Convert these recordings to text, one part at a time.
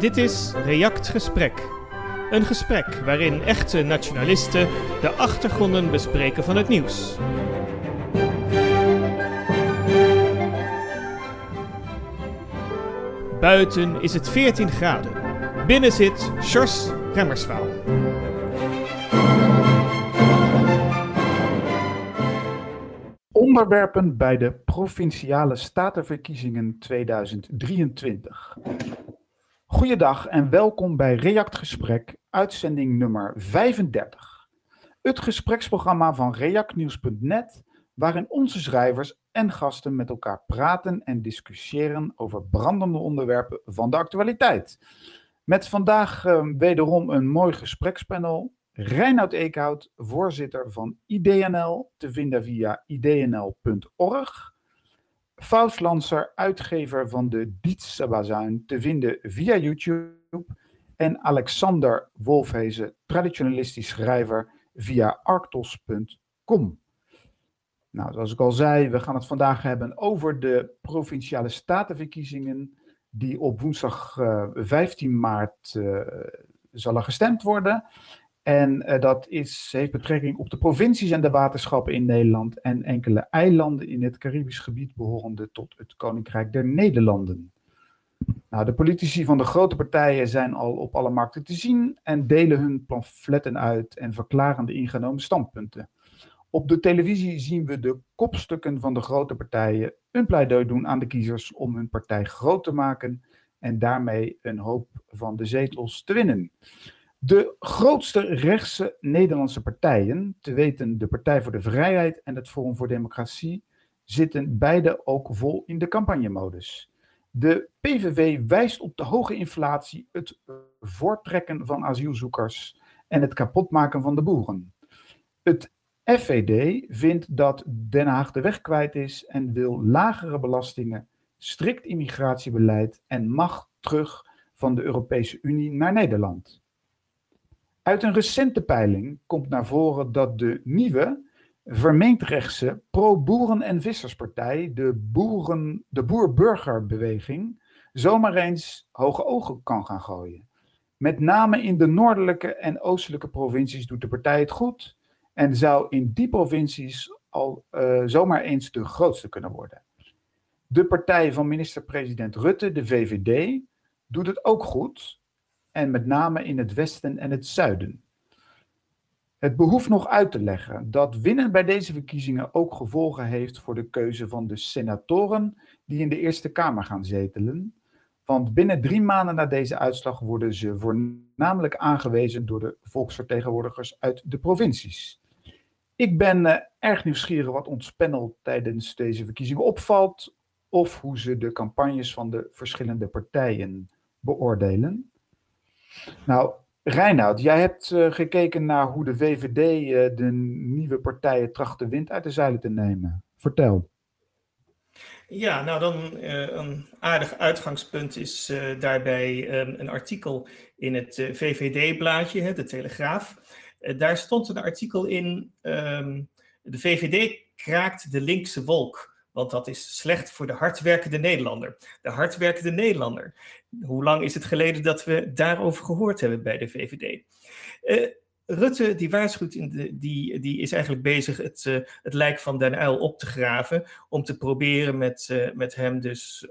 Dit is React Gesprek. Een gesprek waarin echte nationalisten de achtergronden bespreken van het nieuws. Buiten is het 14 graden. Binnen zit Sjors Remmerswaal. Onderwerpen bij de Provinciale Statenverkiezingen 2023. Goeiedag en welkom bij React Gesprek, uitzending nummer 35. Het gespreksprogramma van reactnieuws.net, waarin onze schrijvers en gasten met elkaar praten en discussiëren over brandende onderwerpen van de actualiteit. Met vandaag uh, wederom een mooi gesprekspanel. Reinoud Eekhout, voorzitter van IDNL, te vinden via idnl.org. Faust Lancer, uitgever van de Dietse Bazuin, te vinden via YouTube. En Alexander Wolfhezen, traditionalistisch schrijver, via arctos.com. Nou, zoals ik al zei, we gaan het vandaag hebben over de provinciale statenverkiezingen die op woensdag uh, 15 maart uh, zullen gestemd worden. En uh, dat is, heeft betrekking op de provincies en de waterschappen in Nederland en enkele eilanden in het Caribisch gebied behorende tot het Koninkrijk der Nederlanden. Nou, de politici van de grote partijen zijn al op alle markten te zien en delen hun pamfletten uit en verklaren de ingenomen standpunten. Op de televisie zien we de kopstukken van de grote partijen een pleidooi doen aan de kiezers om hun partij groot te maken en daarmee een hoop van de zetels te winnen. De grootste rechtse Nederlandse partijen, te weten de Partij voor de Vrijheid en het Forum voor Democratie, zitten beide ook vol in de campagnemodus. De PVV wijst op de hoge inflatie, het voortrekken van asielzoekers en het kapotmaken van de boeren. Het FVD vindt dat Den Haag de weg kwijt is en wil lagere belastingen, strikt immigratiebeleid en macht terug van de Europese Unie naar Nederland. Uit een recente peiling komt naar voren dat de nieuwe, vermeend rechtse pro-boeren- en visserspartij, de, boeren, de boer-burgerbeweging, zomaar eens hoge ogen kan gaan gooien. Met name in de noordelijke en oostelijke provincies doet de partij het goed en zou in die provincies al uh, zomaar eens de grootste kunnen worden. De partij van minister-president Rutte, de VVD, doet het ook goed en met name in het westen en het zuiden. Het behoeft nog uit te leggen dat winnen bij deze verkiezingen ook gevolgen heeft voor de keuze van de senatoren die in de Eerste Kamer gaan zetelen. Want binnen drie maanden na deze uitslag worden ze voornamelijk aangewezen door de volksvertegenwoordigers uit de provincies. Ik ben uh, erg nieuwsgierig wat ons panel tijdens deze verkiezingen opvalt, of hoe ze de campagnes van de verschillende partijen beoordelen. Nou, Reinoud, jij hebt uh, gekeken naar hoe de VVD uh, de nieuwe partijen tracht de wind uit de zeilen te nemen. Vertel. Ja, nou dan uh, een aardig uitgangspunt is daarbij um, een artikel in het VVD-blaadje, de Telegraaf. daar stond een artikel in, um, de VVD kraakt de linkse wolk. Want dat is slecht voor de hardwerkende Nederlander. De hardwerkende Nederlander. Hoe lang is het geleden dat we daarover gehoord hebben bij de VVD? Uh, Rutte, die waarschuwt, in de, die, die is eigenlijk bezig het, uh, het lijk van Den Uyl op te graven. Om te proberen met, uh, met hem dus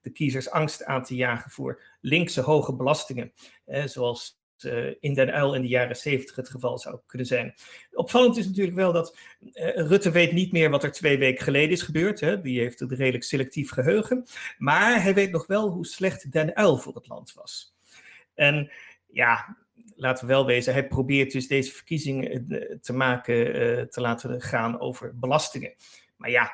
de kiezers angst aan te jagen voor linkse hoge belastingen. zoals in Den Uyl in de jaren zeventig het geval zou kunnen zijn. Opvallend is natuurlijk wel dat Rutte weet niet meer wat er twee weken geleden is gebeurd. Hè. Die heeft een redelijk selectief geheugen. Maar hij weet nog wel hoe slecht Den Uyl voor het land was. En ja, laten we wel wezen, hij probeert dus deze verkiezingen te maken, te laten gaan over belastingen. Maar ja,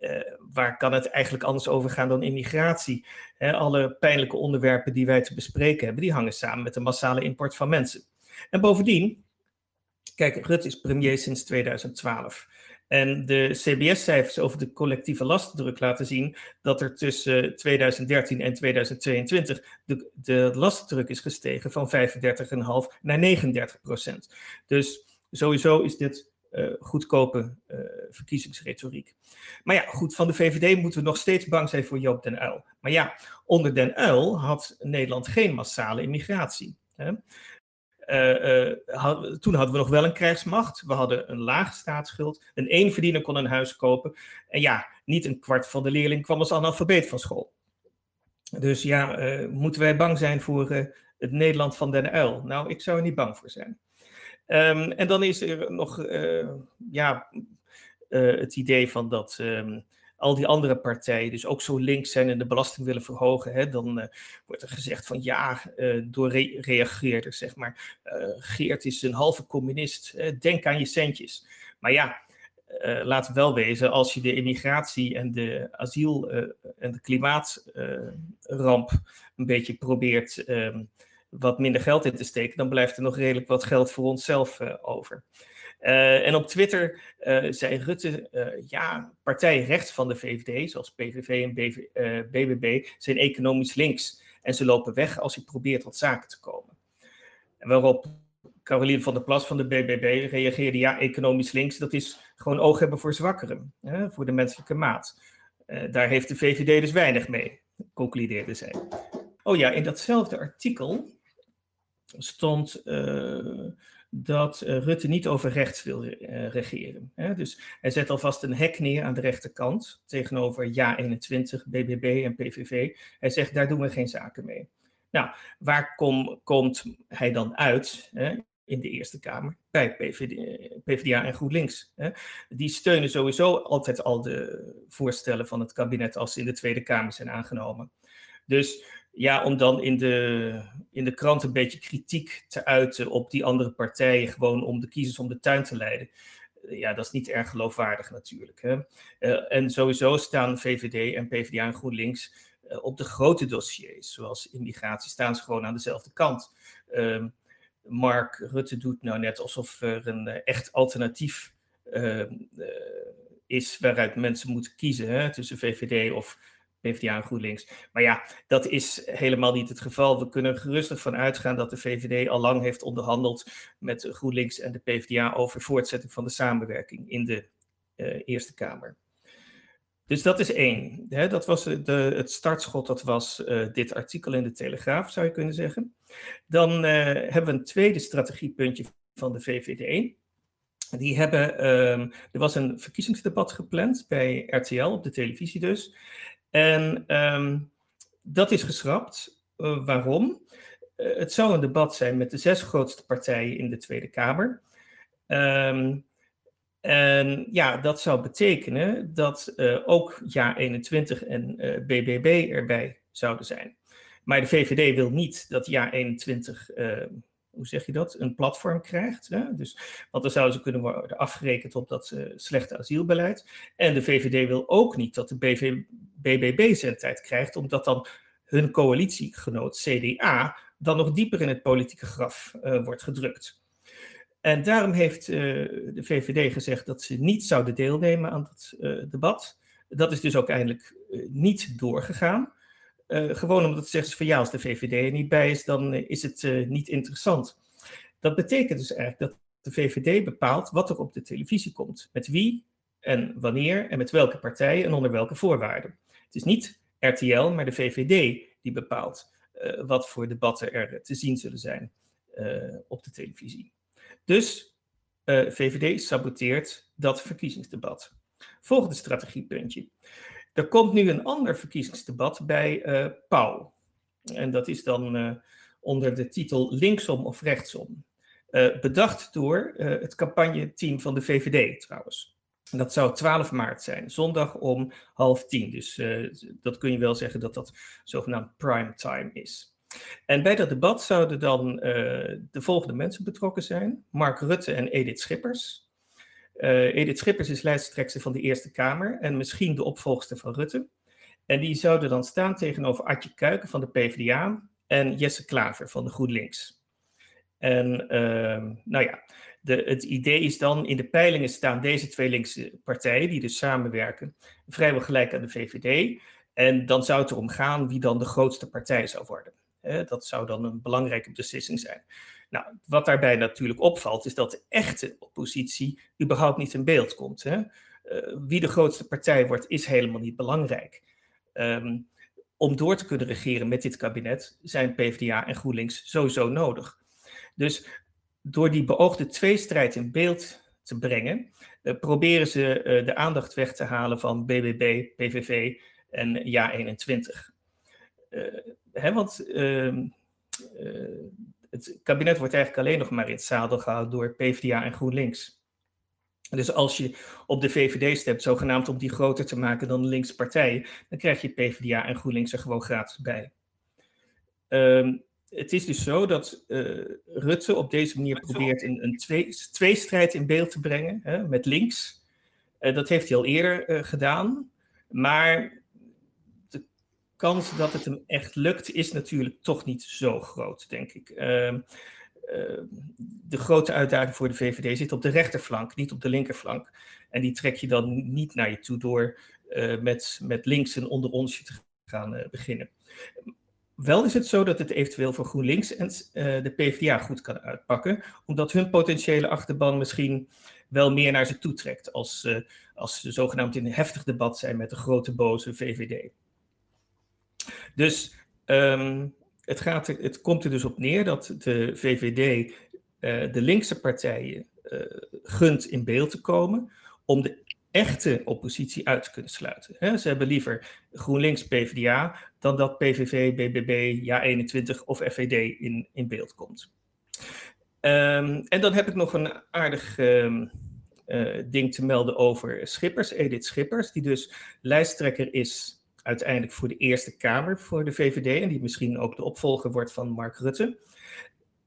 uh, waar kan het eigenlijk anders over gaan dan immigratie? Alle pijnlijke onderwerpen die wij te bespreken hebben, die hangen samen met de massale import van mensen. En bovendien, kijk, Rutte is premier sinds 2012. En de CBS-cijfers over de collectieve lastendruk laten zien dat er tussen 2013 en 2022 de, de lastendruk is gestegen van 35,5 naar 39 procent. Dus sowieso is dit goedkope verkiezingsretoriek. Maar ja, goed, van de VVD moeten we nog steeds bang zijn voor Joop den Uyl. Maar ja, onder den Uyl had Nederland geen massale immigratie. Hè? Uh, uh, toen hadden we nog wel een krijgsmacht. We hadden een lage staatsschuld. Een eenverdiener kon een huis kopen. En ja, niet een kwart van de leerling kwam als analfabeet van school. Dus ja, uh, moeten wij bang zijn voor het Nederland van den Uil? Nou, ik zou er niet bang voor zijn. Um, en dan is er nog ja, het idee van dat um, al die andere partijen dus ook zo links zijn en de belasting willen verhogen, hè, dan uh, wordt er gezegd van ja, uh, door re reageerders, zeg maar, uh, Geert is een halve communist, denk aan je centjes. Maar ja, laten we wel wezen, als je de immigratie en de asiel en de klimaatramp een beetje probeert ehm, wat minder geld in te steken, dan blijft er nog redelijk wat geld voor onszelf over. Uh, en op Twitter uh, zei Rutte, ja, partijen rechts van de VVD, zoals PVV en BBB, zijn economisch links. En ze lopen weg als je probeert tot zaken te komen. En waarop Caroline van der Plas van de BBB reageerde, ja, economisch links, dat is gewoon oog hebben voor zwakkeren, hè, voor de menselijke maat. daar heeft de VVD dus weinig mee, concludeerde zij. Oh ja, in datzelfde artikel stond dat uh, Rutte niet over rechts wil uh, regeren. Dus hij zet alvast een hek neer aan de rechterkant tegenover Ja21, BBB en PVV. Hij zegt, daar doen we geen zaken mee. Nou, waar kom, komt hij dan uit hè? in de Eerste Kamer? Bij PVD, PvdA en GroenLinks. Hè? Die steunen sowieso altijd al de voorstellen van het kabinet als ze in de Tweede Kamer zijn aangenomen. Dus ja, om dan in de, in de krant een beetje kritiek te uiten op die andere partijen, gewoon om de kiezers om de tuin te leiden. Eh, ja, dat is niet erg geloofwaardig natuurlijk. Hè? Uh, en sowieso staan VVD en PvdA en GroenLinks uh, op de grote dossiers, zoals immigratie, staan ze gewoon aan dezelfde kant. Uh, Mark Rutte doet nou net alsof er een echt alternatief ehm, is waaruit mensen moeten kiezen hè, tussen VVD of PvdA en GroenLinks. Maar ja, dat is helemaal niet het geval. We kunnen er gerustig van uitgaan dat de VVD al lang heeft onderhandeld met GroenLinks en de PvdA over voortzetting van de samenwerking in de uh, Eerste Kamer. Dus dat is één. Dat was de, het startschot, dat was uh, dit artikel in de Telegraaf, zou je kunnen zeggen. Dan hebben we een tweede strategiepuntje van de VVD. Die hebben, um, er was een verkiezingsdebat gepland bij RTL, op de televisie dus. En um, dat is geschrapt. Uh, waarom? Uh, het zou een debat zijn met de zes grootste partijen in de Tweede Kamer. Um, en ja, dat zou betekenen dat uh, ook Ja21 en BBB erbij zouden zijn. Maar de VVD wil niet dat Ja21 hoe zeg je dat, een platform krijgt. Hè? Dus, want dan zouden ze kunnen worden afgerekend op dat uh, slechte asielbeleid. En de VVD wil ook niet dat de BBB zendtijd krijgt, omdat dan hun coalitiegenoot CDA dan nog dieper in het politieke graf uh, wordt gedrukt. En daarom heeft uh, de VVD gezegd dat ze niet zouden deelnemen aan dat debat. Dat is dus ook eindelijk niet doorgegaan. Uh, gewoon omdat het zegt van ja, als de VVD er niet bij is, dan uh, is het uh, niet interessant. Dat betekent dus eigenlijk dat de VVD bepaalt wat er op de televisie komt. Met wie en wanneer en met welke partijen en onder welke voorwaarden. Het is niet RTL, maar de VVD die bepaalt wat voor debatten er te zien zullen zijn op de televisie. Dus VVD saboteert dat verkiezingsdebat. Volgende strategiepuntje. Er komt nu een ander verkiezingsdebat bij uh, Pauw. En dat is dan uh, onder de titel Linksom of Rechtsom. Uh, bedacht door het campagneteam van de VVD trouwens. En dat zou 12 maart zijn, zondag om half tien. Dus dat kun je wel zeggen dat dat zogenaamd prime time is. En bij dat debat zouden dan de volgende mensen betrokken zijn: Mark Rutte en Edith Schippers. Uh, Edith Schippers is lijsttrekster van de Eerste Kamer en misschien de opvolgster van Rutte. En die zouden dan staan tegenover Adje Kuiken van de PvdA en Jesse Klaver van de GroenLinks. En uh, nou ja, de, het idee is dan, in de peilingen staan deze twee linkse partijen, die dus samenwerken, vrijwel gelijk aan de VVD. En dan zou het erom gaan wie dan de grootste partij zou worden. dat zou dan een belangrijke beslissing zijn. Nou, wat daarbij natuurlijk opvalt, is dat de echte oppositie überhaupt niet in beeld komt. Hè? wie de grootste partij wordt, is helemaal niet belangrijk. Um, om door te kunnen regeren met dit kabinet zijn PvdA en GroenLinks sowieso nodig. Dus door die beoogde tweestrijd in beeld te brengen, uh, proberen ze uh, de aandacht weg te halen van BBB, PVV en Ja21. Uh, eh, hè, want ehm, het kabinet wordt eigenlijk alleen nog maar in het zadel gehouden door PvdA en GroenLinks. Dus als je op de VVD stemt, zogenaamd om die groter te maken dan de linkse partijen, dan krijg je PvdA en GroenLinks er gewoon gratis bij. Um, het is dus zo dat uh, Rutte op deze manier probeert in een twee, tweestrijd in beeld te brengen hè, met links. Uh, dat heeft hij al eerder uh, gedaan. Maar kans dat het hem echt lukt is natuurlijk toch niet zo groot, denk ik. Ehm, uh, de grote uitdaging voor de VVD zit op de rechterflank, niet op de linkerflank. En die trek je dan niet naar je toe door uh, met, met links een onder onsje te gaan uh, beginnen. Wel is het zo dat het eventueel voor GroenLinks en de PvdA goed kan uitpakken, omdat hun potentiële achterban misschien wel meer naar ze toe trekt als, als ze zogenaamd in een heftig debat zijn met de grote boze VVD. Dus um, het, gaat het komt er dus op neer dat de VVD uh, de linkse partijen uh, gunt in beeld te komen om de echte oppositie uit te kunnen sluiten. Ze hebben liever GroenLinks PvdA dan dat PVV, BBB, Ja21 of FVD in, in beeld komt. Um, en dan heb ik nog een aardig um, uh, ding te melden over Schippers, Edith Schippers, die dus lijsttrekker is uiteindelijk voor de Eerste Kamer voor de VVD en die misschien ook de opvolger wordt van Mark Rutte.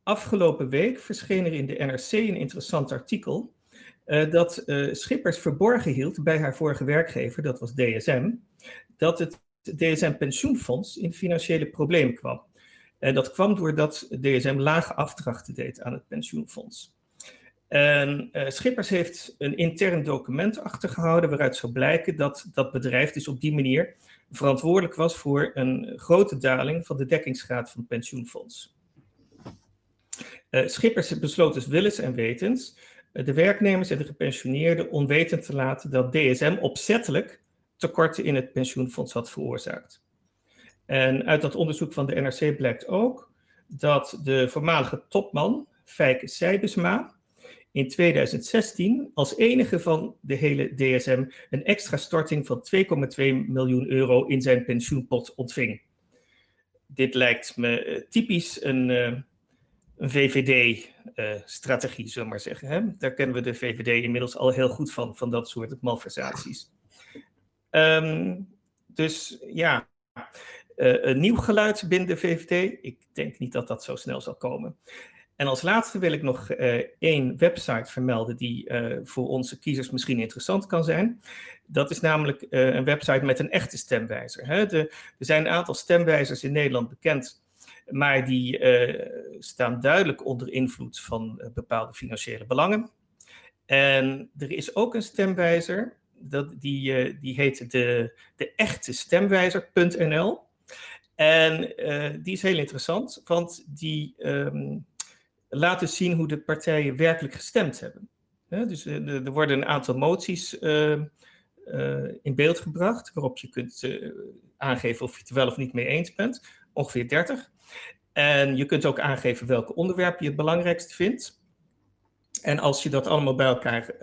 Afgelopen week verscheen er in de NRC een interessant artikel uh, dat uh, Schippers verborgen hield bij haar vorige werkgever, dat was DSM, dat het DSM pensioenfonds in financiële problemen kwam. En dat kwam doordat DSM lage afdrachten deed aan het pensioenfonds. En uh, Schippers heeft een intern document achtergehouden waaruit zou blijken dat dat bedrijf dus op die manier verantwoordelijk was voor een grote daling van de dekkingsgraad van het pensioenfonds. Uh, Schippers besloot dus willens en wetens uh, de werknemers en de gepensioneerden onwetend te laten dat DSM opzettelijk tekorten in het pensioenfonds had veroorzaakt. En uit dat onderzoek van de NRC blijkt ook dat de voormalige topman, Fijke Seibesma, in 2016 als enige van de hele DSM een extra storting van 2,2 miljoen euro in zijn pensioenpot ontving. Dit lijkt me uh, typisch een, uh, een VVD-strategie, uh, zullen we maar zeggen. Hè? Daar kennen we de VVD inmiddels al heel goed van, van dat soort malversaties. Um, dus ja, een nieuw geluid binnen de VVD. Ik denk niet dat dat zo snel zal komen. En als laatste wil ik nog uh, één website vermelden die uh, voor onze kiezers misschien interessant kan zijn. Dat is namelijk uh, een website met een echte stemwijzer. Hè? Er zijn een aantal stemwijzers in Nederland bekend, maar die staan duidelijk onder invloed van bepaalde financiële belangen. En er is ook een stemwijzer, dat, die, die heet de, de echte stemwijzer.nl. En die is heel interessant, want die. Um, laten zien hoe de partijen werkelijk gestemd hebben. dus eh, er worden een aantal moties uh, uh, in beeld gebracht, waarop je kunt aangeven of je het er wel of niet mee eens bent, ongeveer 30. En je kunt ook aangeven welke onderwerpen je het belangrijkste vindt. En als je dat allemaal bij elkaar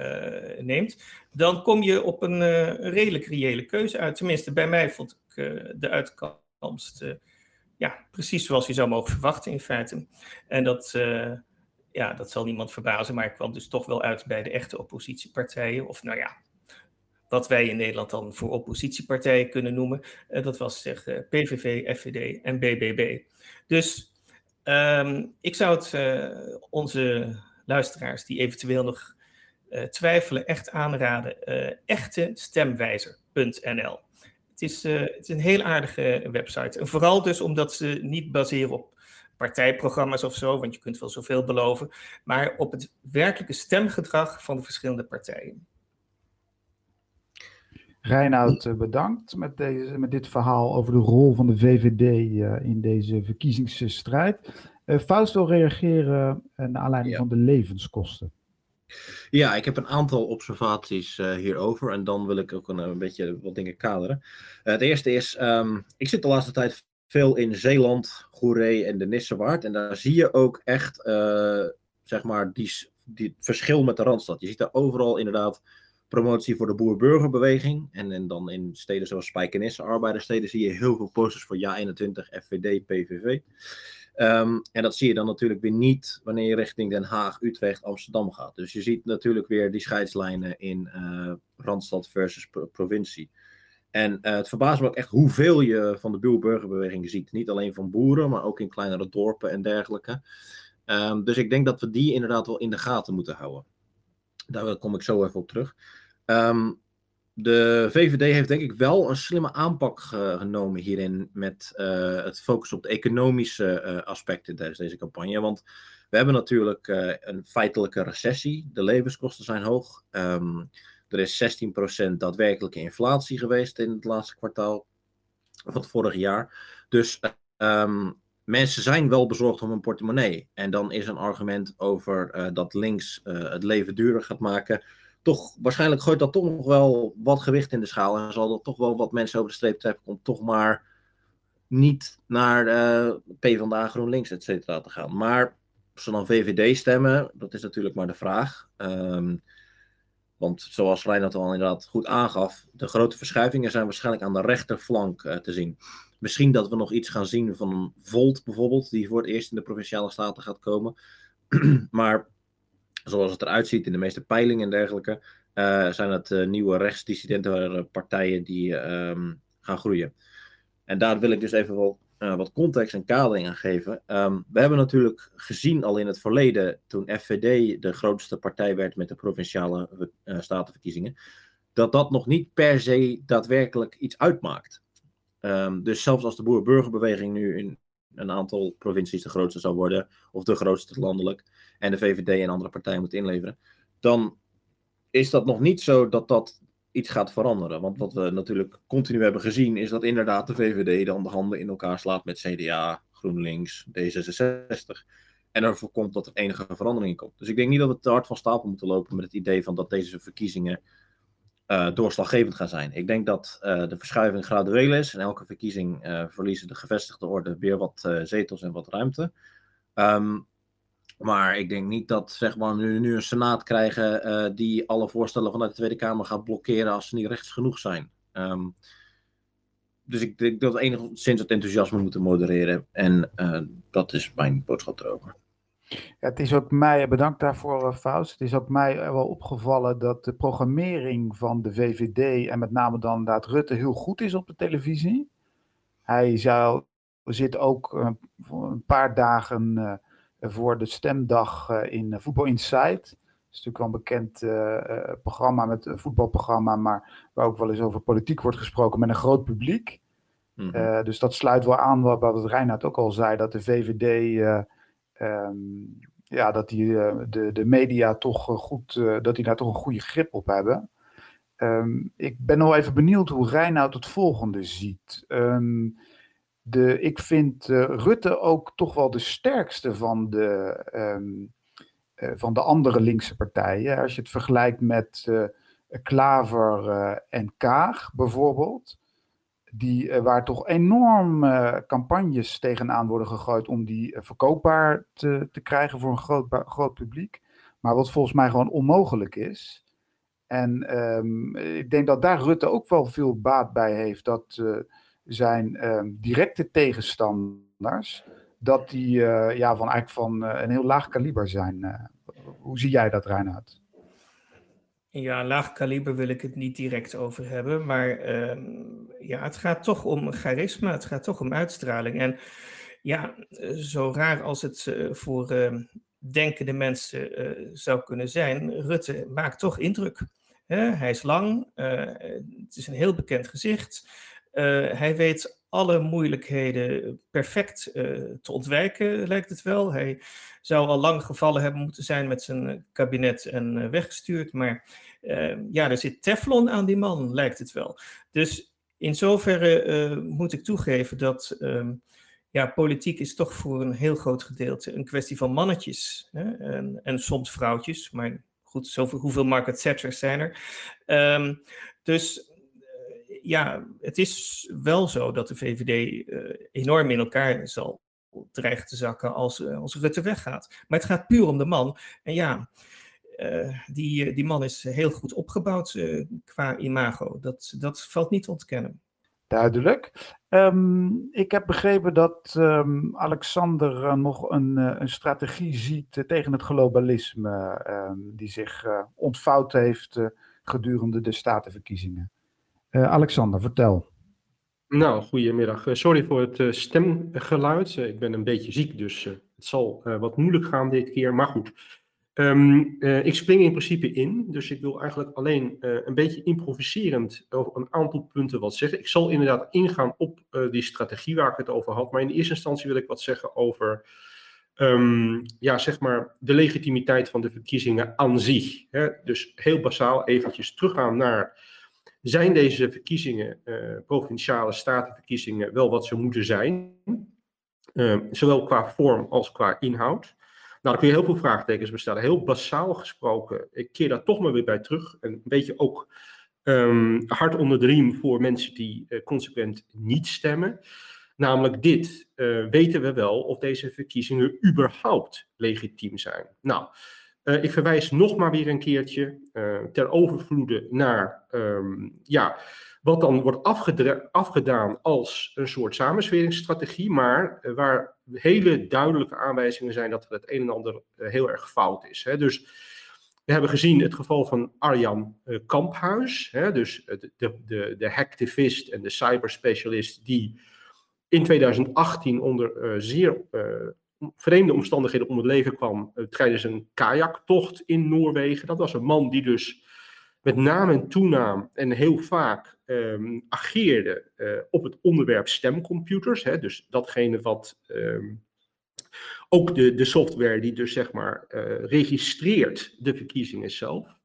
neemt, dan kom je op een redelijk reële keuze uit. Tenminste, bij mij vond ik de uitkomst ja, precies zoals je zou mogen verwachten in feite. En dat, uh, ja, dat zal niemand verbazen, maar ik kwam dus toch wel uit bij de echte oppositiepartijen. Of nou ja, wat wij in Nederland dan voor oppositiepartijen kunnen noemen. Uh, dat was zeg uh, PVV, FVD en BBB. Dus um, ik zou het onze luisteraars die eventueel nog twijfelen echt aanraden. echte stemwijzer.nl het is, uh, het is een heel aardige website. En vooral dus omdat ze niet baseren op partijprogramma's of zo, want je kunt wel zoveel beloven, maar op het werkelijke stemgedrag van de verschillende partijen. Reinoud, eh, bedankt met, deze, met dit verhaal over de rol van de VVD uh, eh, in deze verkiezingsstrijd. Uh, Faust wil reageren naar aanleiding van de levenskosten. Ja, ik heb een aantal observaties hierover en dan wil ik ook een, een beetje wat dingen kaderen. het eerste is, um, ik zit de laatste tijd veel in Zeeland, Goeree en de Nissewaard en daar zie je ook echt, zeg maar, die, die verschil met de Randstad. Je ziet daar overal inderdaad promotie voor de boer-burgerbeweging. En, en dan in steden zoals Spijkenisse, arbeiderssteden, zie je heel veel posters voor JA21, FVD, PVV. Um, en dat zie je dan natuurlijk weer niet wanneer je richting Den Haag, Utrecht, Amsterdam gaat. Dus je ziet natuurlijk weer die scheidslijnen in uh, Randstad versus provincie. En uh, het verbaast me ook echt hoeveel je van de boer-burgerbeweging ziet. Niet alleen van boeren, maar ook in kleinere dorpen en dergelijke. Um, dus ik denk dat we die inderdaad wel in de gaten moeten houden. Daar kom ik zo even op terug. Um, de VVD heeft denk ik wel een slimme aanpak genomen hierin met uh, het focus op de economische uh, aspecten tijdens deze campagne. Want we hebben natuurlijk uh, een feitelijke recessie. De levenskosten zijn hoog. Um, er is 16% daadwerkelijke inflatie geweest in het laatste kwartaal van het vorige jaar. Dus um, mensen zijn wel bezorgd om hun portemonnee. En dan is een argument over dat links het leven duurder gaat maken. Toch, waarschijnlijk gooit dat toch nog wel wat gewicht in de schaal. En zal dat toch wel wat mensen over de streep trekken om toch maar niet naar uh, PvdA, GroenLinks, et cetera te gaan. Maar of ze dan VVD stemmen, dat is natuurlijk maar de vraag. Um, want zoals Reinhard al inderdaad goed aangaf, de grote verschuivingen zijn waarschijnlijk aan de rechterflank uh, te zien. Misschien dat we nog iets gaan zien van Volt bijvoorbeeld, die voor het eerst in de provinciale staten gaat komen. maar zoals het eruit ziet in de meeste peilingen en dergelijke, uh, zijn het uh, nieuwe rechtsdissidenten partijen die um, gaan groeien. En daar wil ik dus even wel wat context en kadering aan geven. Um, we hebben natuurlijk gezien al in het verleden, toen FVD de grootste partij werd met de provinciale statenverkiezingen, dat dat nog niet per se daadwerkelijk iets uitmaakt. Um, dus zelfs als de boer-burgerbeweging nu in een aantal provincies de grootste zou worden, of de grootste landelijk, en de VVD en andere partijen moet inleveren, dan is dat nog niet zo dat dat iets gaat veranderen. Want wat we natuurlijk continu hebben gezien, is dat inderdaad de VVD dan de handen in elkaar slaat met CDA, GroenLinks, D66. En ervoor komt dat er enige verandering komt. Dus ik denk niet dat we te hard van stapel moeten lopen met het idee van dat deze verkiezingen uh, doorslaggevend gaan zijn. Ik denk dat uh, de verschuiving gradueel is. En elke verkiezing uh, verliezen de gevestigde orde weer wat zetels en wat ruimte. Um, maar ik denk niet dat zeg maar, nu, een senaat krijgen die alle voorstellen vanuit de Tweede Kamer gaat blokkeren als ze niet rechts genoeg zijn. Um, dus ik denk dat we enigszins het enthousiasme moeten modereren. En dat is mijn boodschap erover. Ja, het is ook mij, bedankt daarvoor uh, Faust, het is ook mij wel opgevallen dat de programmering van de VVD en met name dan inderdaad Rutte heel goed is op de televisie. Hij zou, zit ook uh, een paar dagen voor de stemdag in Voetbal Inside. Dat is natuurlijk wel een bekend programma met een voetbalprogramma, maar waar ook wel eens over politiek wordt gesproken met een groot publiek. Mm -hmm. dus dat sluit wel aan wat, wat Reinhard ook al zei, dat de VVD um, ja, dat die, uh, de, de media toch goed, uh, dat die daar toch een goede grip op hebben. Um, ik ben nog even benieuwd hoe Reinoud het volgende ziet. Um, de, ik vind Rutte ook toch wel de sterkste van de, van de andere linkse partijen. Als je het vergelijkt met Klaver en Kaag bijvoorbeeld die, uh, waar toch enorm uh, campagnes tegenaan worden gegooid om die uh, verkoopbaar te, te krijgen voor een groot, groot publiek. Maar wat volgens mij gewoon onmogelijk is. En um, ik denk dat daar Rutte ook wel veel baat bij heeft dat zijn um, directe tegenstanders, dat die ja, van, eigenlijk van een heel laag kaliber zijn. hoe zie jij dat, Reinhard? Ja, laag kaliber wil ik het niet direct over hebben, maar um, ja, het gaat toch om charisma, het gaat toch om uitstraling. En ja, zo raar als het uh, voor uh, denkende mensen uh, zou kunnen zijn, Rutte maakt toch indruk. Hij is lang, het is een heel bekend gezicht. hij weet alle moeilijkheden perfect te ontwijken, lijkt het wel. Hij zou al lang gevallen hebben moeten zijn met zijn kabinet en weggestuurd, maar ja, er zit teflon aan die man, lijkt het wel. Dus in zoverre uh, moet ik toegeven dat uh, ja, politiek is toch voor een heel groot gedeelte een kwestie van mannetjes hè? En, en soms vrouwtjes, maar goed, zoveel, hoeveel Margaret Thatchers zijn er? Ehm, dus eh, ja, het is wel zo dat de VVD uh, enorm in elkaar zal dreigen te zakken als, uh, als Rutte weggaat. Maar het gaat puur om de man. En ja, die, die man is heel goed opgebouwd qua imago. Dat, dat valt niet te ontkennen. Duidelijk. Um, ik heb begrepen dat um, Alexander uh, nog een, uh, een, strategie ziet uh, tegen het globalisme, um, die zich ontvouwd heeft gedurende de statenverkiezingen. Alexander, vertel. Nou, goedemiddag. sorry voor het stemgeluid. ik ben een beetje ziek, dus het zal wat moeilijk gaan dit keer. Maar goed, Um, uh, ik spring in principe in, dus ik wil eigenlijk alleen uh, een beetje improviserend over een aantal punten wat zeggen. Ik zal inderdaad ingaan op uh, die strategie waar ik het over had, maar in de eerste instantie wil ik wat zeggen over um, ja, zeg maar de legitimiteit van de verkiezingen aan zich. Hè? Dus heel basaal eventjes teruggaan naar, zijn deze verkiezingen, provinciale statenverkiezingen, wel wat ze moeten zijn? Ehm, zowel qua vorm als qua inhoud. Nou, dan kun je heel veel vraagtekens bestellen. Heel basaal gesproken, ik keer daar toch maar weer bij terug. En een beetje ook um, hard onder de riem voor mensen die uh, consequent niet stemmen. Namelijk dit, uh, weten we wel of deze verkiezingen überhaupt legitiem zijn? Nou, uh, ik verwijs nog maar weer een keertje ter overvloede naar, um, ja, wat dan wordt afgedaan als een soort samensweringsstrategie, maar eh, waar hele duidelijke aanwijzingen zijn dat het een en ander eh, heel erg fout is. Hè. Dus we hebben gezien het geval van Arjan uh, Kamphuis, hè, dus de, de, de hacktivist en de cyberspecialist die in 2018 onder zeer vreemde omstandigheden om het leven kwam tijdens een kajaktocht in Noorwegen. Dat was een man die dus met naam en toenaam en heel vaak um, ageerde uh, op het onderwerp stemcomputers. Hè, dus datgene wat um, ook de, de software die dus zeg maar uh, registreert de verkiezingen zelf.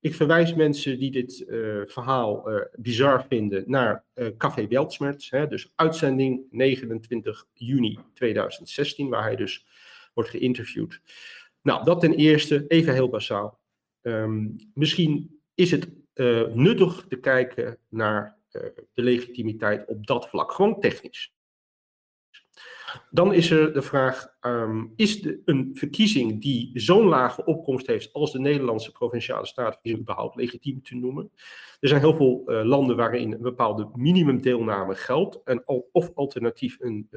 Ik verwijs mensen die dit uh, verhaal bizar vinden naar Café Weltsmerts, hè, dus uitzending 29 juni 2016, waar hij dus wordt geïnterviewd. Nou, dat ten eerste, even heel basaal. Um, misschien is het uh, nuttig te kijken naar uh, de legitimiteit op dat vlak, gewoon technisch. Dan is er de vraag, um, is de, een verkiezing die zo'n lage opkomst heeft als de Nederlandse provinciale statenverkiezing überhaupt legitiem te noemen? Er zijn heel veel uh, landen waarin een bepaalde minimumdeelname geldt en al, of alternatief een,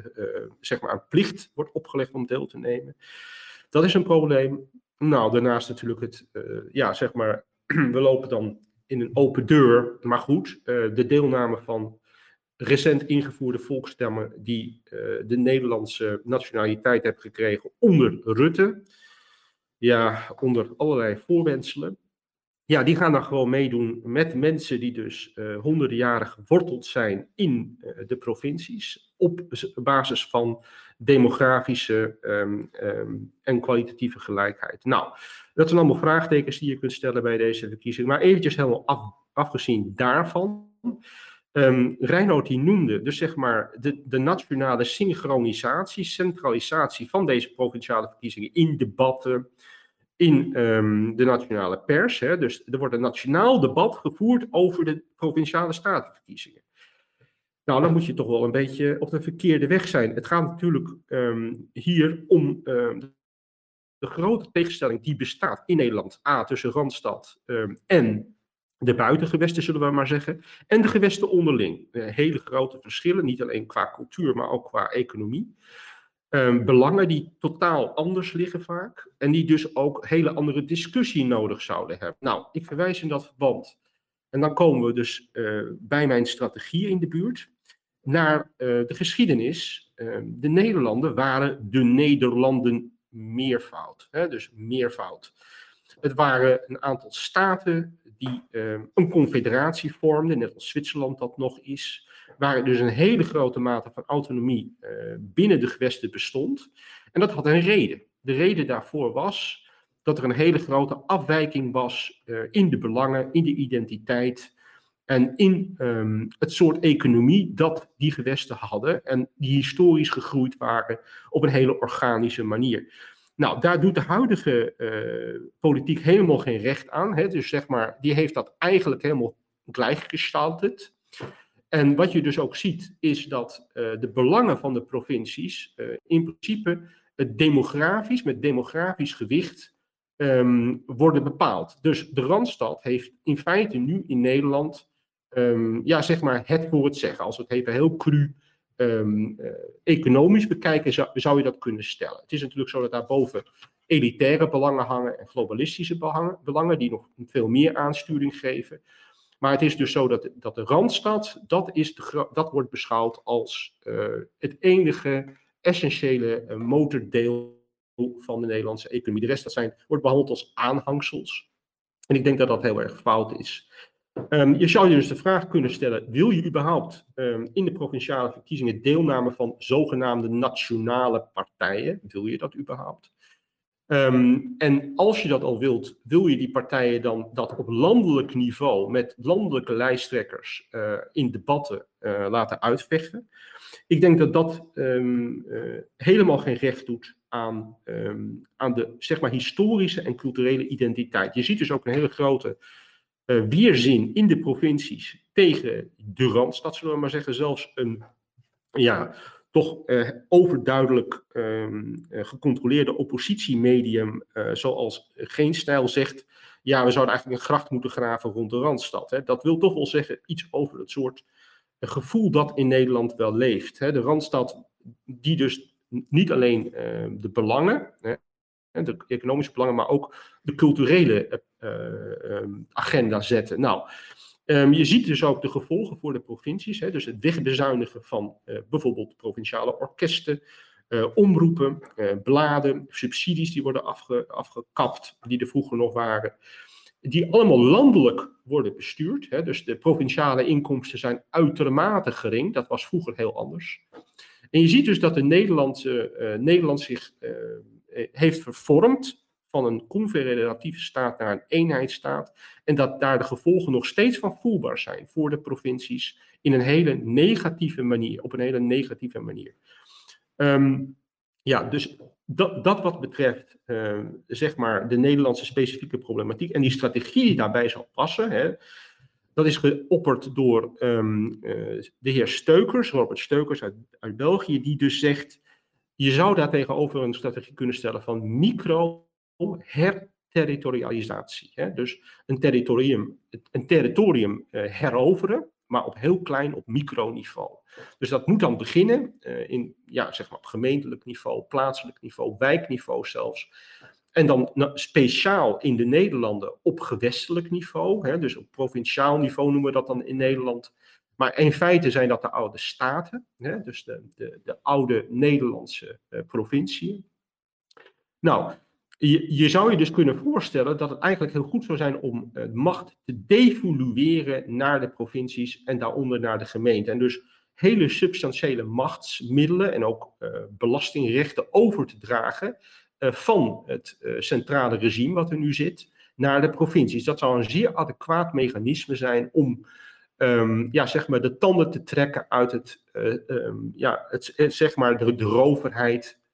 zeg maar een plicht wordt opgelegd om deel te nemen. Dat is een probleem. Nou, daarnaast natuurlijk het, ja, zeg maar, we lopen dan in een open deur. Maar goed, uh, de deelname van recent ingevoerde volksstemmen die uh, de Nederlandse nationaliteit hebben gekregen onder Rutte. Ja, onder allerlei voorwenselen. Ja, die gaan dan gewoon meedoen met mensen die dus uh, honderden jaren geworteld zijn in de provincies. Op basis van demografische um, um, en kwalitatieve gelijkheid. Nou, dat zijn allemaal vraagtekens die je kunt stellen bij deze verkiezing. Maar eventjes helemaal af, afgezien daarvan. Um, Reinoud die noemde dus zeg maar de, de nationale synchronisatie, centralisatie van deze provinciale verkiezingen in debatten, in um, de nationale pers. Hè. Dus er wordt een nationaal debat gevoerd over de provinciale statenverkiezingen. Nou, dan moet je toch wel een beetje op de verkeerde weg zijn. Het gaat natuurlijk um, hier om de grote tegenstelling die bestaat in Nederland. A, tussen Randstad um, en de buitengewesten, zullen we maar zeggen. En de gewesten onderling. Uh, hele grote verschillen, niet alleen qua cultuur, maar ook qua economie. Um, belangen die totaal anders liggen vaak. En die dus ook hele andere discussie nodig zouden hebben. Nou, ik verwijs in dat verband. En dan komen we dus uh, bij mijn strategie in de buurt naar uh, de geschiedenis. Uh, de Nederlanden waren de Nederlanden meervoud. Hè, dus meervoud. Het waren een aantal staten die uh, een confederatie vormden, net als Zwitserland dat nog is. Waar dus een hele grote mate van autonomie binnen de gewesten bestond. En dat had een reden. De reden daarvoor was dat er een hele grote afwijking was in de belangen, in de identiteit En in ehm, het soort economie dat die gewesten hadden en die historisch gegroeid waren op een hele organische manier. Nou, daar doet de huidige uh, politiek helemaal geen recht aan. Hè? Dus zeg maar, die heeft dat eigenlijk helemaal gelijkgestaltet. En wat je dus ook ziet, is dat uh, de belangen van de provincies uh, in principe het demografisch, met demografisch gewicht, um, worden bepaald. Dus de Randstad heeft in feite nu in Nederland, um, ja, zeg maar het voor het zeggen. Als we het even heel cru um, uh, economisch bekijken, zou, je dat kunnen stellen. Het is natuurlijk zo dat daarboven elitaire belangen hangen en globalistische belangen, belangen die nog veel meer aansturing geven. Maar het is dus zo dat, dat de Randstad, dat, is dat wordt beschouwd als uh, het enige essentiële uh, motordeel van de Nederlandse economie. De rest dat zijn, wordt behandeld als aanhangsels. En ik denk dat dat heel erg fout is. Um, je zou je dus de vraag kunnen stellen: wil je überhaupt um, in de provinciale verkiezingen deelname van zogenaamde nationale partijen? Wil je dat überhaupt? Um, en als je dat al wilt, wil je die partijen dan dat op landelijk niveau met landelijke lijsttrekkers uh, in debatten uh, laten uitvechten? Ik denk dat dat uh, helemaal geen recht doet aan, aan de zeg maar, historische en culturele identiteit. Je ziet dus ook een hele grote weerzin in de provincies tegen de Randstad, zullen we maar zeggen. Zelfs een ja, toch uh, overduidelijk um, uh, gecontroleerde oppositiemedium, zoals Geen Stijl zegt, ja, we zouden eigenlijk een gracht moeten graven rond de Randstad. Hè. Dat wil toch wel zeggen iets over het soort gevoel dat in Nederland wel leeft. Hè. De Randstad, die dus niet alleen ehm, de belangen, hè, de economische belangen, maar ook de culturele um, agenda zetten. Nou, Um, je ziet dus ook de gevolgen voor de provincies. Hè, dus het wegbezuinigen van uh, bijvoorbeeld provinciale orkesten, omroepen, bladen, subsidies die worden afge, afgekapt, die er vroeger nog waren. Die allemaal landelijk worden bestuurd. Hè, dus de provinciale inkomsten zijn uitermate gering. Dat was vroeger heel anders. En je ziet dus dat de Nederlandse, Nederland zich heeft vervormd van een confederatieve staat naar een eenheidsstaat. En dat daar de gevolgen nog steeds van voelbaar zijn voor de provincies in een hele negatieve manier, op een hele negatieve manier. Um, ja, dus dat, dat wat betreft, uh, zeg maar, de Nederlandse specifieke problematiek en die strategie die daarbij zal passen, hè, dat is geopperd door um, uh, de heer Steukers, Robert Steukers uit België, die dus zegt, je zou daar tegenover een strategie kunnen stellen van micro herterritorialisatie. Hè? Dus een territorium, een territorium uh, heroveren, maar op heel klein, op microniveau. Dus dat moet dan beginnen uh, in, ja, zeg maar op gemeentelijk niveau, plaatselijk niveau, wijkniveau zelfs. En dan nou, speciaal in de Nederlanden op gewestelijk niveau, hè, dus op provinciaal niveau noemen we dat dan in Nederland. Maar in feite zijn dat de oude staten, hè, dus de, de, de oude Nederlandse uh, provinciën. Nou, je, je, zou je dus kunnen voorstellen dat het eigenlijk heel goed zou zijn om uh, macht te devolueren naar de provincies en daaronder naar de gemeente. En dus hele substantiële machtsmiddelen en ook uh, belastingrechten over te dragen van het centrale regime wat er nu zit naar de provincies. Dat zou een zeer adequaat mechanisme zijn om um, ja, zeg maar de tanden te trekken uit het, um, ja, het, zeg maar de, de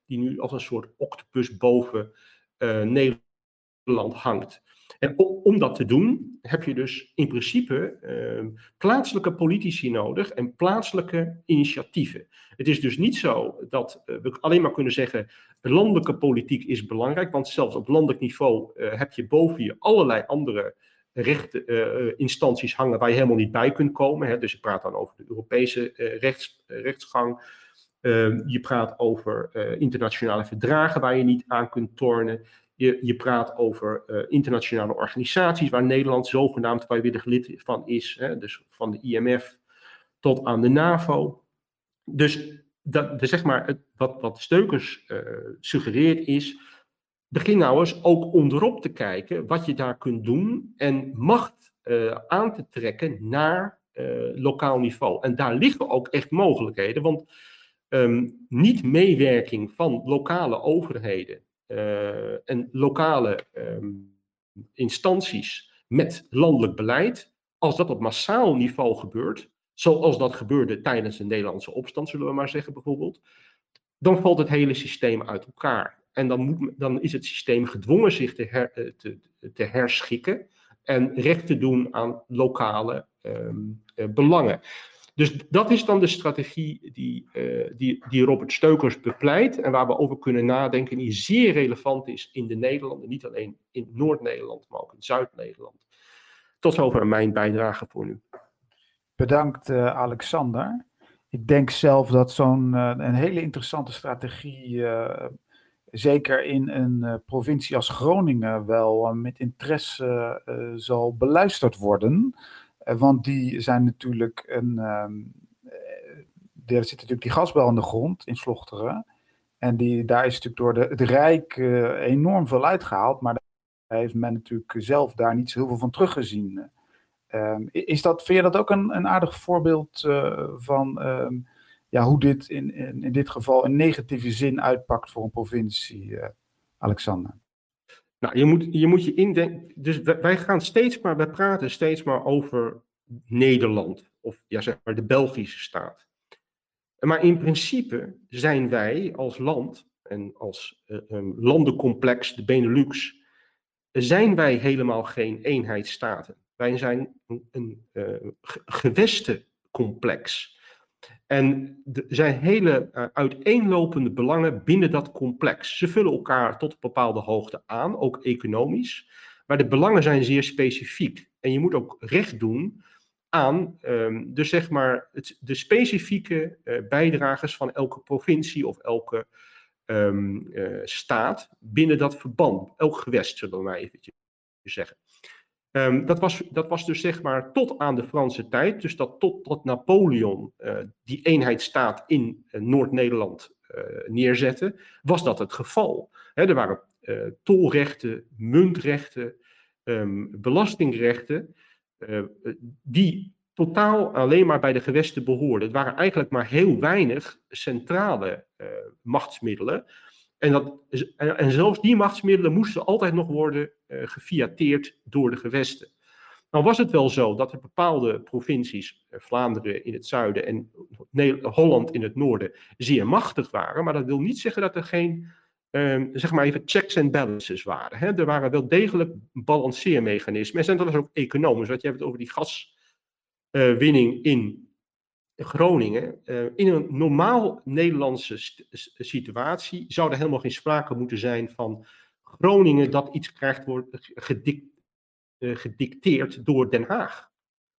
die nu als een soort octopus boven uh, Nederland hangt. En om, dat te doen heb je dus in principe uh, plaatselijke politici nodig en plaatselijke initiatieven. Het is dus niet zo dat we alleen maar kunnen zeggen landelijke politiek is belangrijk, want zelfs op landelijk niveau heb je boven je allerlei andere rechteninstanties hangen waar je helemaal niet bij kunt komen. Hè. Dus je praat dan over de Europese rechts, rechtsgang. Uh, je praat over uh, internationale verdragen waar je niet aan kunt tornen. Je, je praat over uh, internationale organisaties waar Nederland zogenaamd vrijwillig lid van is. Hè, dus van de IMF tot aan de NAVO. Dus dat, de, zeg maar, het, wat, wat Steukers suggereert is. Begin nou eens ook onderop te kijken wat je daar kunt doen en macht aan te trekken naar lokaal niveau. En daar liggen ook echt mogelijkheden. Want um, niet-meewerking van lokale overheden uh, en lokale um, instanties met landelijk beleid als dat op massaal niveau gebeurt, zoals dat gebeurde tijdens de Nederlandse opstand, zullen we maar zeggen bijvoorbeeld, dan valt het hele systeem uit elkaar. En dan, moet, dan is het systeem gedwongen zich te, her, eh, te, herschikken en recht te doen aan lokale um, belangen. Dus dat is dan de strategie die, uh, die, die Robert Steukers bepleit en waar we over kunnen nadenken, die zeer relevant is in de Nederlanden, niet alleen in Noord-Nederland, maar ook in Zuid-Nederland. Tot zover mijn bijdrage voor nu. Bedankt Alexander. Ik denk zelf dat zo'n een hele interessante strategie zeker in een provincie als Groningen wel met interesse zal beluisterd worden. Eh, want die zijn natuurlijk een. Um, er zit natuurlijk die gasbel aan de grond in Slochteren. En die, daar is natuurlijk door de, het Rijk enorm veel uitgehaald. Maar daar heeft men natuurlijk zelf daar niet zo heel veel van teruggezien. Um, is dat, vind je dat ook een, een aardig voorbeeld van um, ja, hoe dit in, in, in, dit geval in negatieve zin uitpakt voor een provincie, uh, Alexander? Nou, je moet je, moet je indenken. Dus wij gaan steeds maar, wij praten steeds maar over Nederland. Of ja, zeg maar de Belgische staat. Maar in principe zijn wij als land en als uh, um, landencomplex, de Benelux, zijn wij helemaal geen eenheidsstaten. Wij zijn een, een uh, gewestencomplex. En er zijn hele uh, uiteenlopende belangen binnen dat complex. Ze vullen elkaar tot een bepaalde hoogte aan, ook economisch. Maar de belangen zijn zeer specifiek. En je moet ook recht doen aan um, zeg maar de specifieke uh, bijdragers van elke provincie of elke um, uh, staat binnen dat verband. Elk gewest, zullen we maar eventjes zeggen. Um, dat, was, dat was dus zeg maar tot aan de Franse tijd, dus dat tot, tot Napoleon uh, die eenheidsstaat in uh, Noord-Nederland uh, neerzette, was dat het geval. Er waren tolrechten, muntrechten, um, belastingrechten, die totaal alleen maar bij de gewesten behoorden. Het waren eigenlijk maar heel weinig centrale machtsmiddelen. En, dat, en zelfs die machtsmiddelen moesten altijd nog worden uh, gefiateerd door de gewesten. Nou was het wel zo dat er bepaalde provincies, uh, Vlaanderen in het zuiden en Holland in het noorden, zeer machtig waren. Maar dat wil niet zeggen dat er geen, uh, zeg maar even, checks and balances waren. Hè? Er waren wel degelijk balanceermechanismen. En dat was ook economisch, want je hebt het over die gaswinning in Groningen, uh, in een normaal Nederlandse situatie zou er helemaal geen sprake moeten zijn van Groningen dat iets krijgt wordt gedic uh, gedicteerd door Den Haag.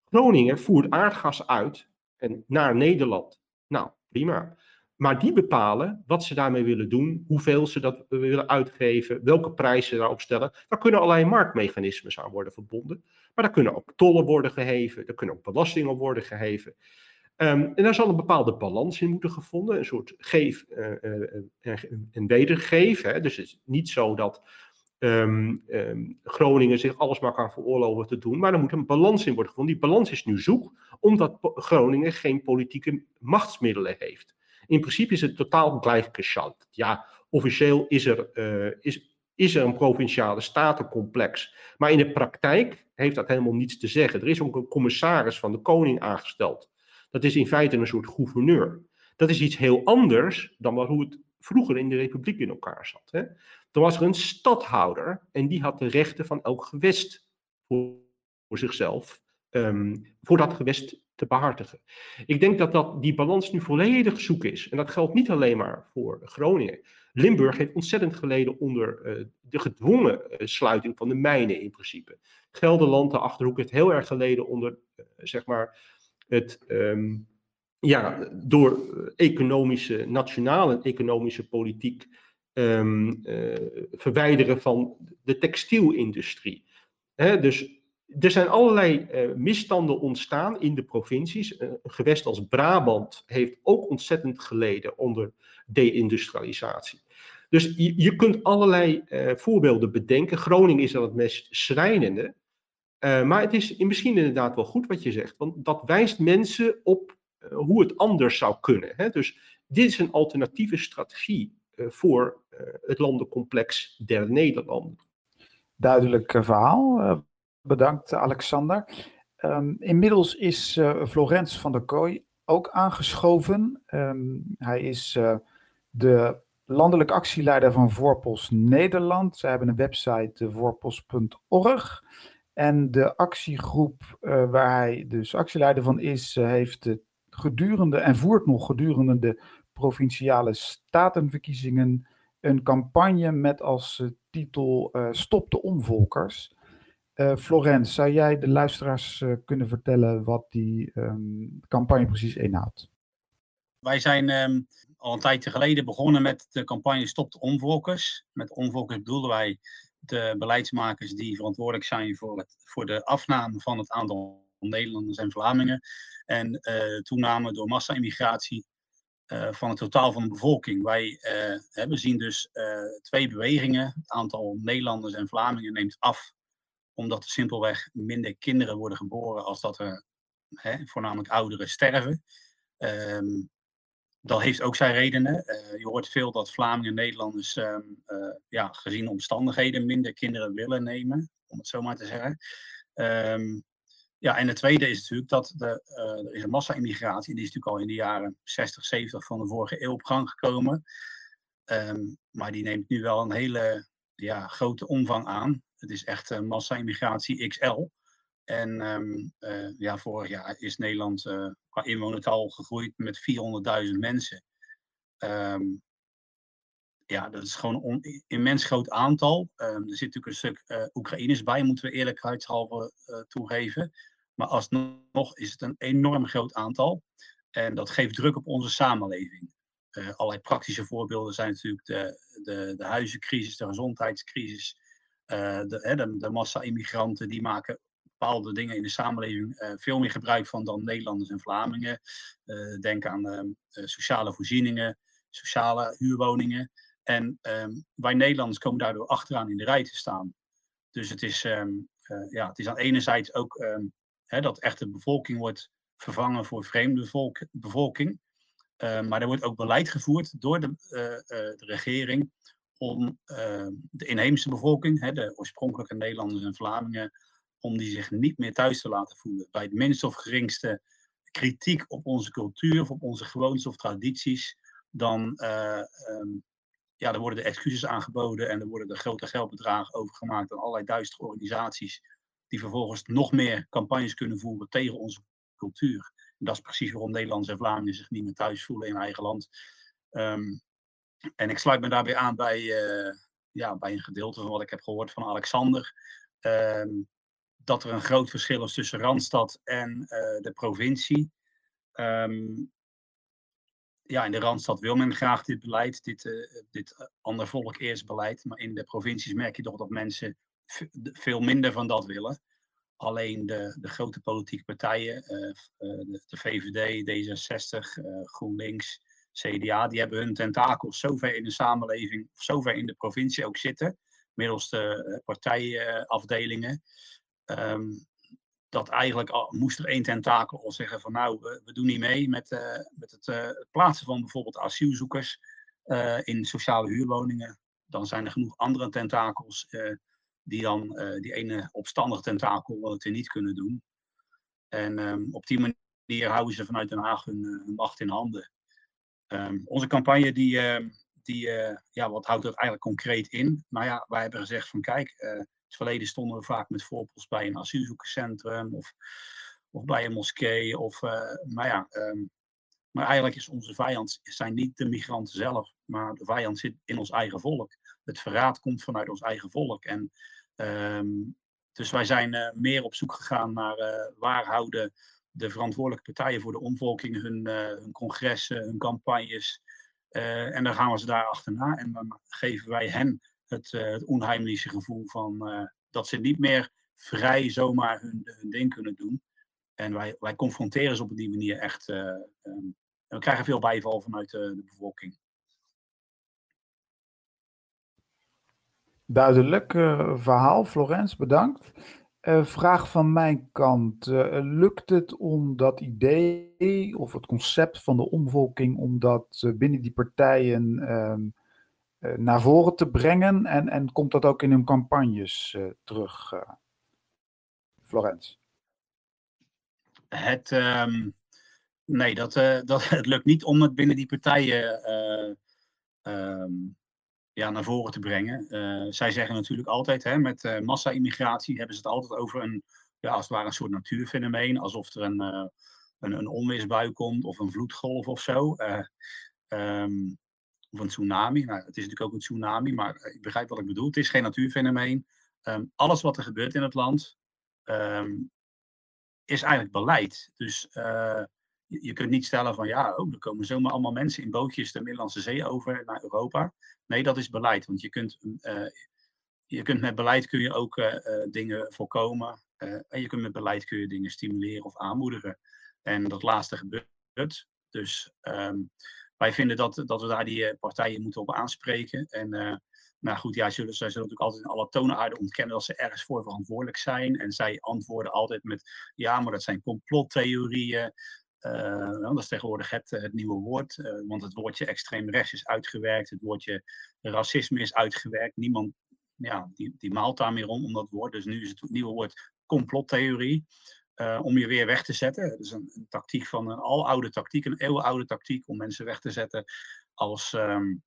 Groningen voert aardgas uit en naar Nederland. Nou, prima. Maar die bepalen wat ze daarmee willen doen, hoeveel ze dat willen uitgeven, welke prijzen ze daarop stellen. Daar kunnen allerlei marktmechanismes aan worden verbonden. Maar daar kunnen ook tollen worden geheven, er kunnen ook belastingen worden geheven. Um, en daar zal een bepaalde balans in moeten gevonden, een soort geef uh, uh, en wedergeef. Dus het is niet zo dat um, um, Groningen zich alles maar kan veroorloven te doen, maar er moet een balans in worden gevonden. Die balans is nu zoek, omdat Groningen geen politieke machtsmiddelen heeft. In principe is het totaal gelijkgeschalkt. Ja, officieel is er, is, is er een provinciale statencomplex, maar in de praktijk heeft dat helemaal niets te zeggen. Er is ook een commissaris van de koning aangesteld dat is in feite een soort gouverneur. Dat is iets heel anders dan wat, hoe het vroeger in de republiek in elkaar zat. Hè. Toen was er een stadhouder en die had de rechten van elk gewest voor, zichzelf, um, voor dat gewest te behartigen. Ik denk dat, dat die balans nu volledig zoek is. En dat geldt niet alleen maar voor Groningen. Limburg heeft ontzettend geleden onder uh, de gedwongen uh, sluiting van de mijnen in principe. Gelderland, de Achterhoek, heeft heel erg geleden onder, uh, zeg maar, het um, ja, door economische, nationale economische politiek um, uh, verwijderen van de textielindustrie. Dus er zijn allerlei uh, misstanden ontstaan in de provincies. Uh, een gewest als Brabant heeft ook ontzettend geleden onder deindustrialisatie. Dus je, je kunt allerlei voorbeelden bedenken. Groningen is dan het meest schrijnende. Uh, maar het is misschien inderdaad wel goed wat je zegt, want dat wijst mensen op uh, hoe het anders zou kunnen. Hè? Dus dit is een alternatieve strategie uh, voor het landencomplex der Nederlanden. Duidelijk verhaal. bedankt, Alexander. Ehm, inmiddels is Florence van der Kooi ook aangeschoven. Ehm, hij is de landelijk actieleider van Voorpost Nederland. Ze hebben een website, voorpost.org. En de actiegroep waar hij dus actieleider van is, heeft gedurende en voert nog gedurende de provinciale statenverkiezingen een campagne met als titel Stop de omvolkers. Florence, zou jij de luisteraars kunnen vertellen wat die um, campagne precies inhoudt? Wij zijn um, al een tijdje geleden begonnen met de campagne Stop de Omvolkers. Met omvolkers bedoelen wij de beleidsmakers die verantwoordelijk zijn voor, het, voor de afname van het aantal Nederlanders en Vlamingen. En uh, toename door massa-immigratie van het totaal van de bevolking. Wij we zien dus twee bewegingen. Het aantal Nederlanders en Vlamingen neemt af omdat er simpelweg minder kinderen worden geboren als dat er hè, voornamelijk ouderen sterven. Um, dat heeft ook zijn redenen. Uh, je hoort veel dat Vlamingen en Nederlanders um, uh, ja, gezien omstandigheden minder kinderen willen nemen, om het zo maar te zeggen. Um, ja, en het tweede is natuurlijk dat de, uh, er is een massa-immigratie, die is natuurlijk al in de jaren 60, 70 van de vorige eeuw op gang gekomen. maar die neemt nu wel een hele ja, grote omvang aan. Het is echt uh, massa-immigratie XL. En um, uh, ja, vorig jaar is Nederland uh, qua inwonertal gegroeid met 400.000 mensen. Um, ja, dat is gewoon een immens groot aantal. Um, er zit natuurlijk een stuk uh, Oekraïners bij, moeten we eerlijkheidshalve toegeven. Maar alsnog is het een enorm groot aantal. En dat geeft druk op onze samenleving. Allerlei praktische voorbeelden zijn natuurlijk de, de, de huizencrisis, de gezondheidscrisis, de, de, de massa-immigranten die maken bepaalde dingen in de samenleving uh, veel meer gebruik van dan Nederlanders en Vlamingen. Uh, denk aan uh, sociale voorzieningen, sociale huurwoningen. En um, wij Nederlanders komen daardoor achteraan in de rij te staan. Dus het is, um, ja, het is aan enerzijds ook hè, dat echt de bevolking wordt vervangen voor vreemde bevolk bevolking. maar er wordt ook beleid gevoerd door de, de regering om de inheemse bevolking, hè, de oorspronkelijke Nederlanders en Vlamingen, om die zich niet meer thuis te laten voelen. Bij het minst of geringste kritiek op onze cultuur of op onze gewoontes of tradities, dan, uh, um, ja, dan worden de excuses aangeboden en er worden er grote geldbedragen overgemaakt aan allerlei duistere organisaties, die vervolgens nog meer campagnes kunnen voeren tegen onze cultuur. En dat is precies waarom Nederlanders en Vlamingen zich niet meer thuis voelen in eigen land. Um, en ik sluit me daarbij aan bij, uh, ja, bij een gedeelte van wat ik heb gehoord van Alexander. Um, dat er een groot verschil is tussen Randstad en uh, de provincie. Um, ja, in de Randstad wil men graag dit beleid, dit, uh, dit ander volk eerst beleid. Maar in de provincies merk je toch dat mensen veel minder van dat willen. Alleen de, de grote politieke partijen, de, de, VVD, D66, GroenLinks, CDA, die hebben hun tentakels zover in de samenleving, zover in de provincie ook zitten, middels de partijafdelingen, um, dat eigenlijk al, moest er één tentakel al zeggen van nou, we, doen niet mee met, uh, met het, uh, het, plaatsen van bijvoorbeeld asielzoekers in sociale huurwoningen. Dan zijn er genoeg andere tentakels die dan die ene opstandige tentakel het niet kunnen doen. En um, op die manier houden ze vanuit Den Haag hun, macht in handen. Um, onze campagne, die, die ja, wat houdt dat eigenlijk concreet in? Nou ja, wij hebben gezegd van kijk, het verleden stonden we vaak met voorpost bij een asielzoekerscentrum of, of bij een moskee. Of, eh, maar ja, um, maar eigenlijk is onze vijand zijn niet de migranten zelf, maar de vijand zit in ons eigen volk. Het verraad komt vanuit ons eigen volk. En, um, dus wij zijn meer op zoek gegaan naar waar houden de verantwoordelijke partijen voor de omvolking hun, hun congressen, hun campagnes. En dan gaan we ze daar achterna en dan geven wij hen het, uh, gevoel van dat ze niet meer vrij zomaar hun, hun ding kunnen doen. En wij, wij confronteren ze op die manier echt. Um, en we krijgen veel bijval vanuit de, bevolking. Duidelijk verhaal, Florence, bedankt. Vraag van mijn kant. Lukt het om dat idee of het concept van de omvolking, om dat binnen die partijen uh, naar voren te brengen? En, en komt dat ook in hun campagnes terug, Florence? het, ehm, nee, dat, dat, het lukt niet om het binnen die partijen ehm, ja, naar voren te brengen. zij zeggen natuurlijk altijd, hè, met massa-immigratie hebben ze het altijd over een, ja, als het ware een soort natuurfenomeen, alsof er een, een, een onweersbui komt of een vloedgolf of zo. Um, of een tsunami. Nou, het is natuurlijk ook een tsunami, maar ik begrijp wat ik bedoel. Het is geen natuurfenomeen. Ehm, alles wat er gebeurt in het land ehm, is eigenlijk beleid. Dus uh, je, kunt niet stellen van ja, oh, er komen zomaar allemaal mensen in bootjes de Middellandse Zee over naar Europa. Nee, dat is beleid. Want je kunt, uh, je kunt met beleid kun je ook dingen voorkomen. en je kunt met beleid kun je dingen stimuleren of aanmoedigen. En dat laatste gebeurt. Dus um, wij vinden dat, dat we daar die eh, partijen moeten op aanspreken. En uh, nou goed, ja, zullen, zij zullen natuurlijk altijd in alle toonaarden ontkennen dat ze ergens voor verantwoordelijk zijn. En zij antwoorden altijd met, ja, maar dat zijn complottheorieën. Uh, dat is tegenwoordig het, het nieuwe woord, want het woordje extreem rechts is uitgewerkt, het woordje racisme is uitgewerkt. Niemand ja, die, die maalt daar meer om, om dat woord. Dus nu is het nieuwe woord complottheorie. Uh, om je weer weg te zetten. Dat is een, een, tactiek van een aloude tactiek, een eeuwenoude tactiek om mensen weg te zetten als um,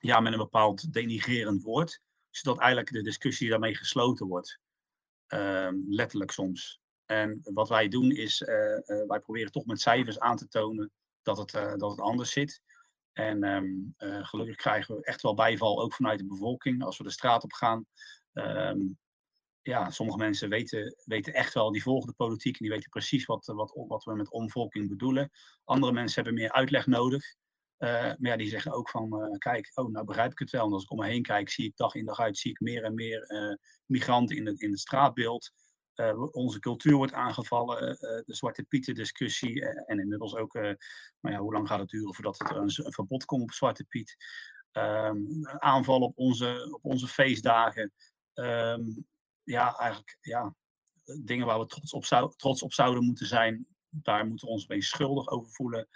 ja, met een bepaald denigrerend woord, zodat eigenlijk de discussie daarmee gesloten wordt. Um, letterlijk soms. En wat wij doen is, uh, uh, wij proberen toch met cijfers aan te tonen dat het, dat het anders zit. En um, gelukkig krijgen we echt wel bijval, ook vanuit de bevolking, als we de straat op gaan ja, sommige mensen weten, weten echt wel, die volgen de politiek en die weten precies wat, wat, wat we met omvolking bedoelen. Andere mensen hebben meer uitleg nodig. Uh, maar ja, die zeggen ook van, uh, kijk, oh, nou begrijp ik het wel. En als ik om me heen kijk, zie ik dag in dag uit, zie ik meer en meer migranten in het, in het straatbeeld. onze cultuur wordt aangevallen, de Zwarte Pieten discussie en inmiddels ook, maar ja, hoe lang gaat het duren voordat er een, verbod komt op Zwarte Piet. Um, aanvallen op onze, op onze feestdagen. Um, ja, eigenlijk ja, dingen waar we trots op, zou, trots op zouden moeten zijn, daar moeten we ons mee schuldig over voelen.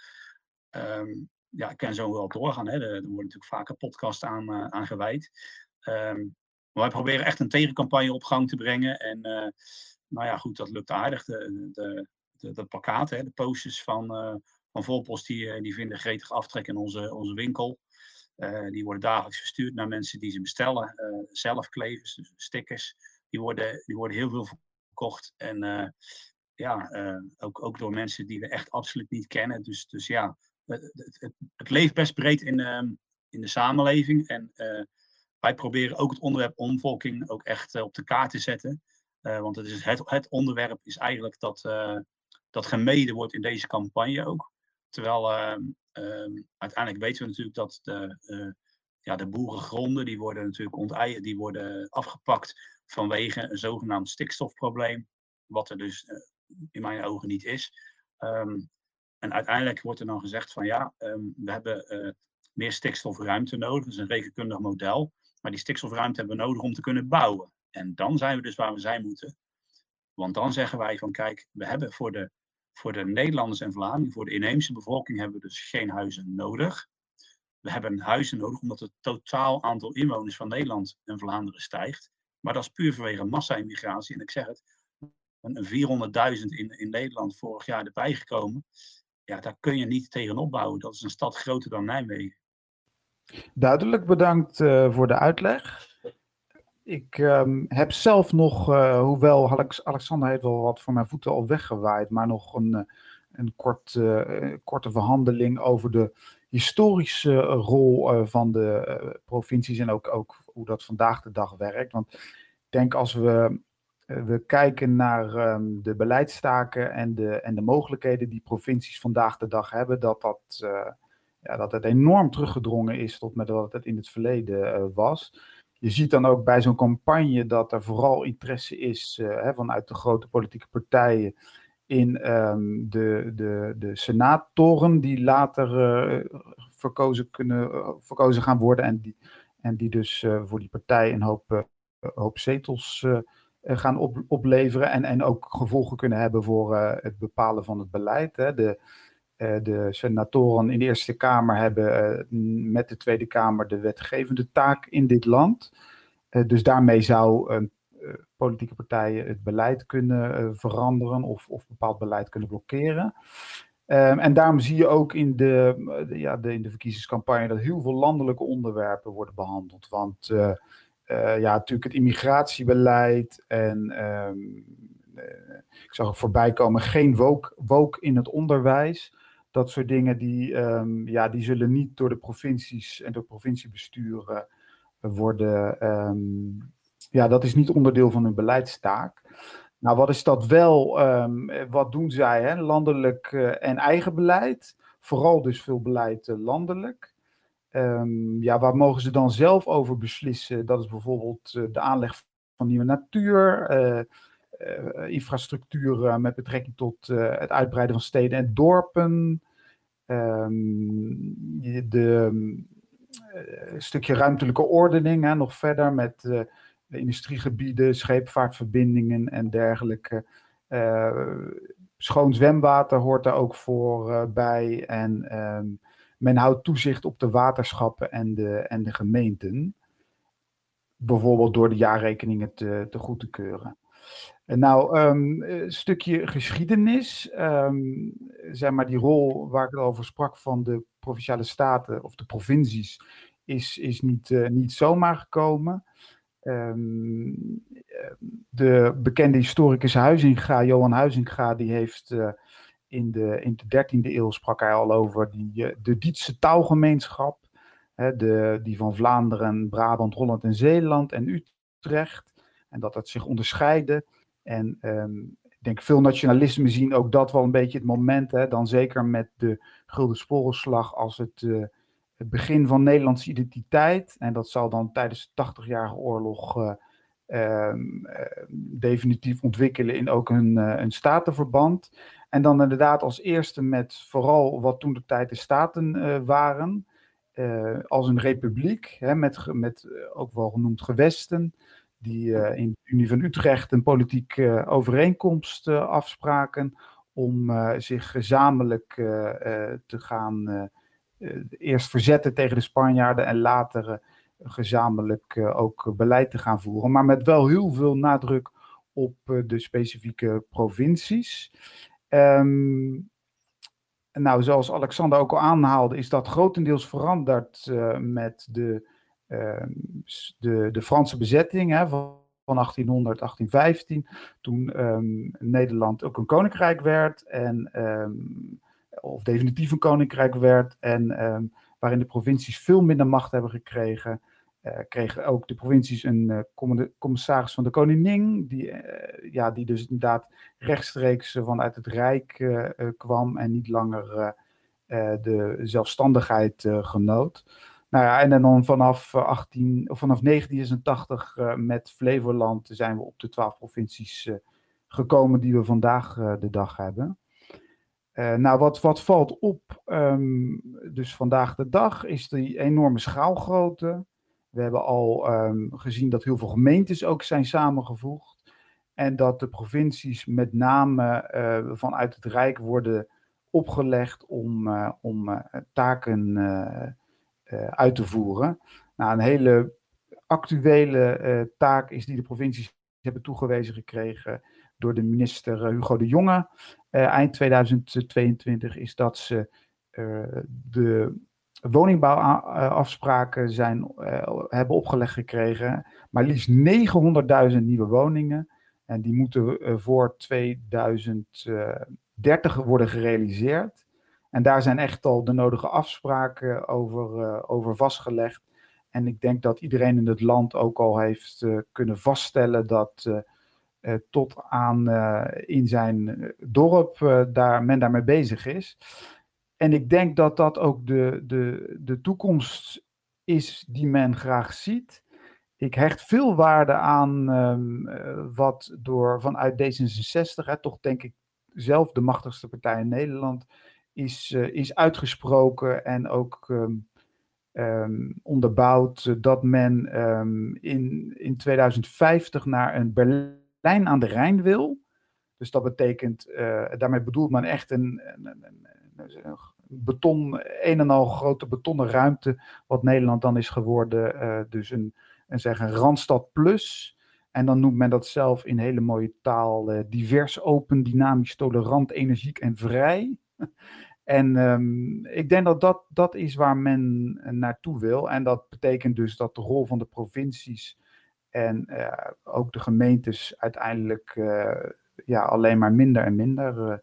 Um, ja, ik kan zo wel doorgaan. Hè. Er, er worden natuurlijk vaker podcasts aan, uh, aan gewijd. Um, maar wij proberen echt een tegencampagne op gang te brengen. En uh, nou ja, goed, dat lukt aardig. De, de, de, plakaten, hè, de posters van, uh, van Volpost, die, die vinden gretig aftrek in onze, onze winkel. die worden dagelijks verstuurd naar mensen die ze bestellen. zelfklevers, dus stickers die worden, die worden heel veel verkocht. En uh, ja, uh, ook, ook door mensen die we echt absoluut niet kennen. Dus, dus ja, het, het, leeft best breed in, uh, in de samenleving. En uh, wij proberen ook het onderwerp omvolking ook echt op de kaart te zetten. want het, is het, onderwerp is eigenlijk dat, dat gemeden wordt in deze campagne ook. Terwijl ehm, ehm, uiteindelijk weten we natuurlijk dat de, ja, de boerengronden, die worden natuurlijk onteien, die worden afgepakt vanwege een zogenaamd stikstofprobleem, wat er dus uh, in mijn ogen niet is. Um, en uiteindelijk wordt er dan gezegd van ja, um, we hebben uh, meer stikstofruimte nodig, dat is een rekenkundig model, maar die stikstofruimte hebben we nodig om te kunnen bouwen. En dan zijn we dus waar we zijn moeten. Want dan zeggen wij van kijk, we hebben voor de, voor de Nederlanders en Vlamingen, voor de inheemse bevolking, hebben we dus geen huizen nodig. We hebben huizen nodig omdat het totaal aantal inwoners van Nederland en Vlaanderen stijgt. Maar dat is puur vanwege massa-immigratie. En ik zeg het, een 400.000 in, in Nederland vorig jaar erbij gekomen. Ja, daar kun je niet tegenop bouwen. Dat is een stad groter dan Nijmegen. Duidelijk bedankt uh, voor de uitleg. Ik um, heb zelf nog, uh, hoewel Alex, Alexander heeft wel wat voor mijn voeten al weggewaaid, maar nog een, eh, een kort, korte verhandeling over de historische rol van de provincies en ook, ook hoe dat vandaag de dag werkt. Want ik denk als we, eh, we kijken naar ehm, de beleidstaken en de, en de mogelijkheden die provincies vandaag de dag hebben, dat dat, ja, dat het enorm teruggedrongen is tot met wat het in het verleden was. Je ziet dan ook bij zo'n campagne dat er vooral interesse is hè, vanuit de grote politieke partijen in um, de, de, de senatoren die later verkozen, kunnen, verkozen gaan worden en die en die dus uh, voor die partij een hoop, hoop zetels gaan op, opleveren. En, en ook gevolgen kunnen hebben voor het bepalen van het beleid. Hè. De, de senatoren in de Eerste Kamer hebben met de Tweede Kamer de wetgevende taak in dit land. dus daarmee zou politieke partijen het beleid kunnen veranderen of, of bepaald beleid kunnen blokkeren. Ehm, en daarom zie je ook in de, ja, de, in de verkiezingscampagne dat heel veel landelijke onderwerpen worden behandeld. Want ja, natuurlijk het immigratiebeleid en ehm, ik zag ook voorbij komen geen woke, woke in het onderwijs dat soort dingen die, um, ja, die zullen niet door de provincies en door provinciebesturen worden. Ja, dat is niet onderdeel van hun beleidstaak. Nou, wat is dat wel? Um, wat doen zij? Hè? Landelijk uh, en eigen beleid. Vooral dus veel beleid uh, landelijk. ja, waar mogen ze dan zelf over beslissen? Dat is bijvoorbeeld uh, de aanleg van nieuwe natuur. infrastructuur met betrekking tot het uitbreiden van steden en dorpen. Um, de stukje ruimtelijke ordening, hè, nog verder met industriegebieden, scheepvaartverbindingen en dergelijke. Uh, schoon zwemwater hoort daar ook voor bij. En um, men houdt toezicht op de waterschappen en de, en de gemeenten. Bijvoorbeeld door de jaarrekeningen te, te goed te keuren. En nou, um, een stukje geschiedenis, um, zeg maar die rol waar ik het over sprak van de provinciale staten of de provincies, is, is niet, uh, niet zomaar gekomen. Um, de bekende historicus Huizinga, Johan Huizinga, die heeft uh, in, de, in de 13e eeuw sprak hij al over die, uh, de Dietse taalgemeenschap, hè, de, die van Vlaanderen, Brabant, Holland en Zeeland en Utrecht. En dat dat zich onderscheidde. En um, ik denk veel nationalisme zien ook dat wel een beetje het moment. Hè, dan zeker met de Gulden Sporenslag als het, het, begin van Nederlandse identiteit. En dat zal dan tijdens de 80-jarige oorlog uh, um, uh, definitief ontwikkelen in ook een, een statenverband. En dan inderdaad als eerste met vooral wat toen de tijd de staten waren. als een republiek, hè, met, met ook wel genoemd gewesten die in de Unie van Utrecht een politieke overeenkomst afspraken om zich gezamenlijk te gaan eerst verzetten tegen de Spanjaarden en later gezamenlijk ook beleid te gaan voeren. Maar met wel heel veel nadruk op de specifieke provincies. Um, nou, zoals Alexander ook al aanhaalde, is dat grotendeels veranderd met de Ehm, de, de Franse bezetting hè, van, van 1800, 1815, toen um, Nederland ook een koninkrijk werd, en, of definitief een koninkrijk werd, en waarin de provincies veel minder macht hebben gekregen. Uh, kregen ook de provincies een uh, commissaris van de koningin, die, uh, ja, die dus inderdaad rechtstreeks vanuit het Rijk kwam en niet langer de zelfstandigheid genoot. Nou ja, en dan vanaf, 18, eh, of vanaf 1986 uh, eh, met Flevoland zijn we op de twaalf provincies gekomen die we vandaag de dag hebben. Nou, wat, wat valt op, um, dus vandaag de dag, is die enorme schaalgrootte. We hebben al um, gezien dat heel veel gemeentes ook zijn samengevoegd. En dat de provincies met name vanuit het Rijk worden opgelegd om, om taken uit te voeren. Nou, een hele actuele taak is die de provincies hebben toegewezen gekregen door de minister Hugo de Jonge. Eind 2022 is dat ze de woningbouwafspraken zijn, hebben opgelegd gekregen. Maar liefst 900.000 nieuwe woningen. En die moeten voor 2030 worden gerealiseerd. En daar zijn echt al de nodige afspraken over, over vastgelegd. En ik denk dat iedereen in het land ook al heeft kunnen vaststellen dat tot aan in zijn dorp daar, men daarmee bezig is. En ik denk dat dat ook de, de, de toekomst is die men graag ziet. Ik hecht veel waarde aan um, wat door vanuit D66, hè, toch denk ik zelf de machtigste partij in Nederland, is, is uitgesproken en ook um, onderbouwd dat men in, in 2050 naar een Berlijn aan de Rijn wil. Dus dat betekent, uh, daarmee bedoelt men echt een, een, een, een, beton, een en al grote betonnen ruimte, wat Nederland dan is geworden. Uh, dus een, een, zeg een Randstad Plus. En dan noemt men dat zelf in hele mooie taal uh, divers, open, dynamisch, tolerant, energiek en vrij. en um, ik denk dat, dat dat is waar men naartoe wil. En dat betekent dus dat de rol van de provincies en uh, ook de gemeentes uiteindelijk uh, ja, alleen maar minder en minder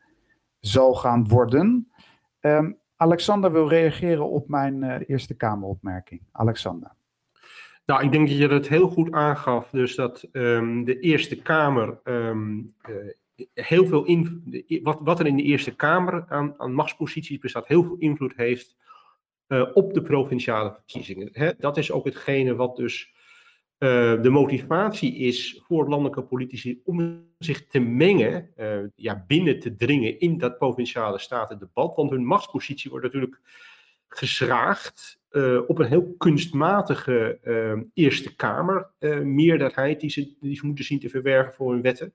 zal gaan worden. Um, Alexander wil reageren op mijn Eerste Kameropmerking. Alexander. Nou, ik denk dat je dat heel goed aangaf. Dus dat um, de Eerste Kamer uh, heel veel invloed. Wat, wat er in de Eerste Kamer aan, aan machtsposities bestaat, heel veel invloed heeft op de provinciale verkiezingen. Dat is ook hetgene wat dus de motivatie is voor landelijke politici om zich te mengen, ja, binnen te dringen in dat provinciale statendebat. Want hun machtspositie wordt natuurlijk geschraagd uh, op een heel kunstmatige Eerste Kamer meerderheid die ze, die ze moeten zien te verwerven voor hun wetten.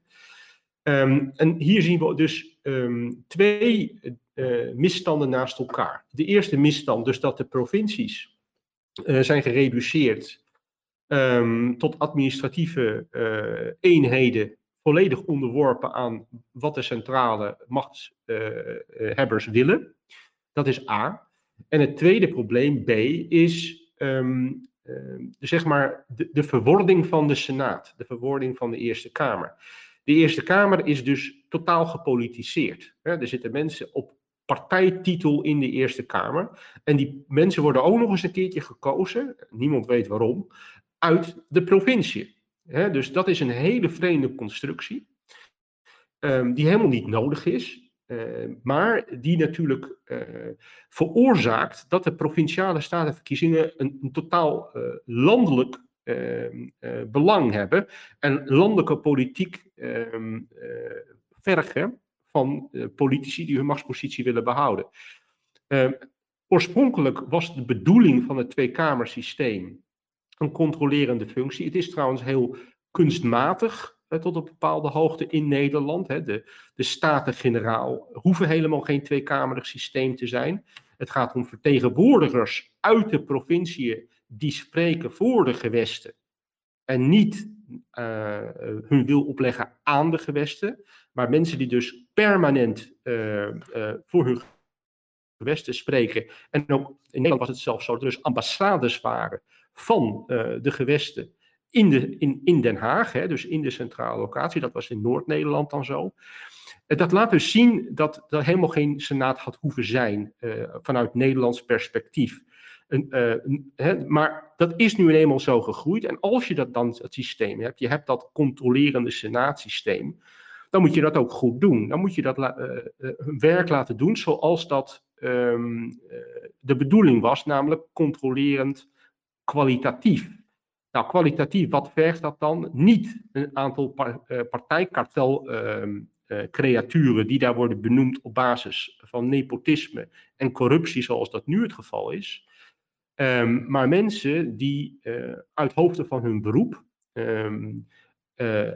Um, en hier zien we dus um, twee misstanden naast elkaar. De eerste misstand, dus dat de provincies zijn gereduceerd um, tot administratieve eenheden, volledig onderworpen aan wat de centrale machtshebbers willen. Dat is A. En het tweede probleem, B, is um, zeg maar de, de, verwording van de Senaat, de verwording van de Eerste Kamer. De Eerste Kamer is dus totaal gepolitiseerd. Hè? Er zitten mensen op partijtitel in de Eerste Kamer. En die mensen worden ook nog eens een keertje gekozen, niemand weet waarom, uit de provincie. Dus dat is een hele vreemde constructie, um, die helemaal niet nodig is. Uh, maar die natuurlijk uh, veroorzaakt dat de provinciale statenverkiezingen een, een totaal uh, landelijk ehm, belang hebben en landelijke politiek ehm, vergen van politici die hun machtspositie willen behouden. Ehm, oorspronkelijk was de bedoeling van het tweekamersysteem een controlerende functie. Het is trouwens heel kunstmatig tot op bepaalde hoogte in Nederland. De, de Staten-Generaal hoeven helemaal geen tweekamerig systeem te zijn. Het gaat om vertegenwoordigers uit de provinciën die spreken voor de gewesten en niet uh, hun wil opleggen aan de gewesten, maar mensen die dus permanent uh, uh, voor hun gewesten spreken. En ook in Nederland was het zelfs zo dat er dus ambassades waren van de gewesten in, de, in, in Den Haag, hè, dus in de centrale locatie. Dat was in Noord-Nederland dan zo. Dat laat dus zien dat er helemaal geen senaat had hoeven zijn uh, vanuit Nederlands perspectief. Maar dat is nu eenmaal zo gegroeid. En als je dat dan het systeem hebt, je hebt dat controlerende senaatsysteem, dan moet je dat ook goed doen. Dan moet je dat werk laten doen zoals dat um, de bedoeling was, namelijk controlerend kwalitatief. Nou, kwalitatief, wat vergt dat dan? Niet een aantal par, uh, partijkartel-creaturen uh, die daar worden benoemd op basis van nepotisme en corruptie, zoals dat nu het geval is. Um, maar mensen die uh, uit hoofde van hun beroep um,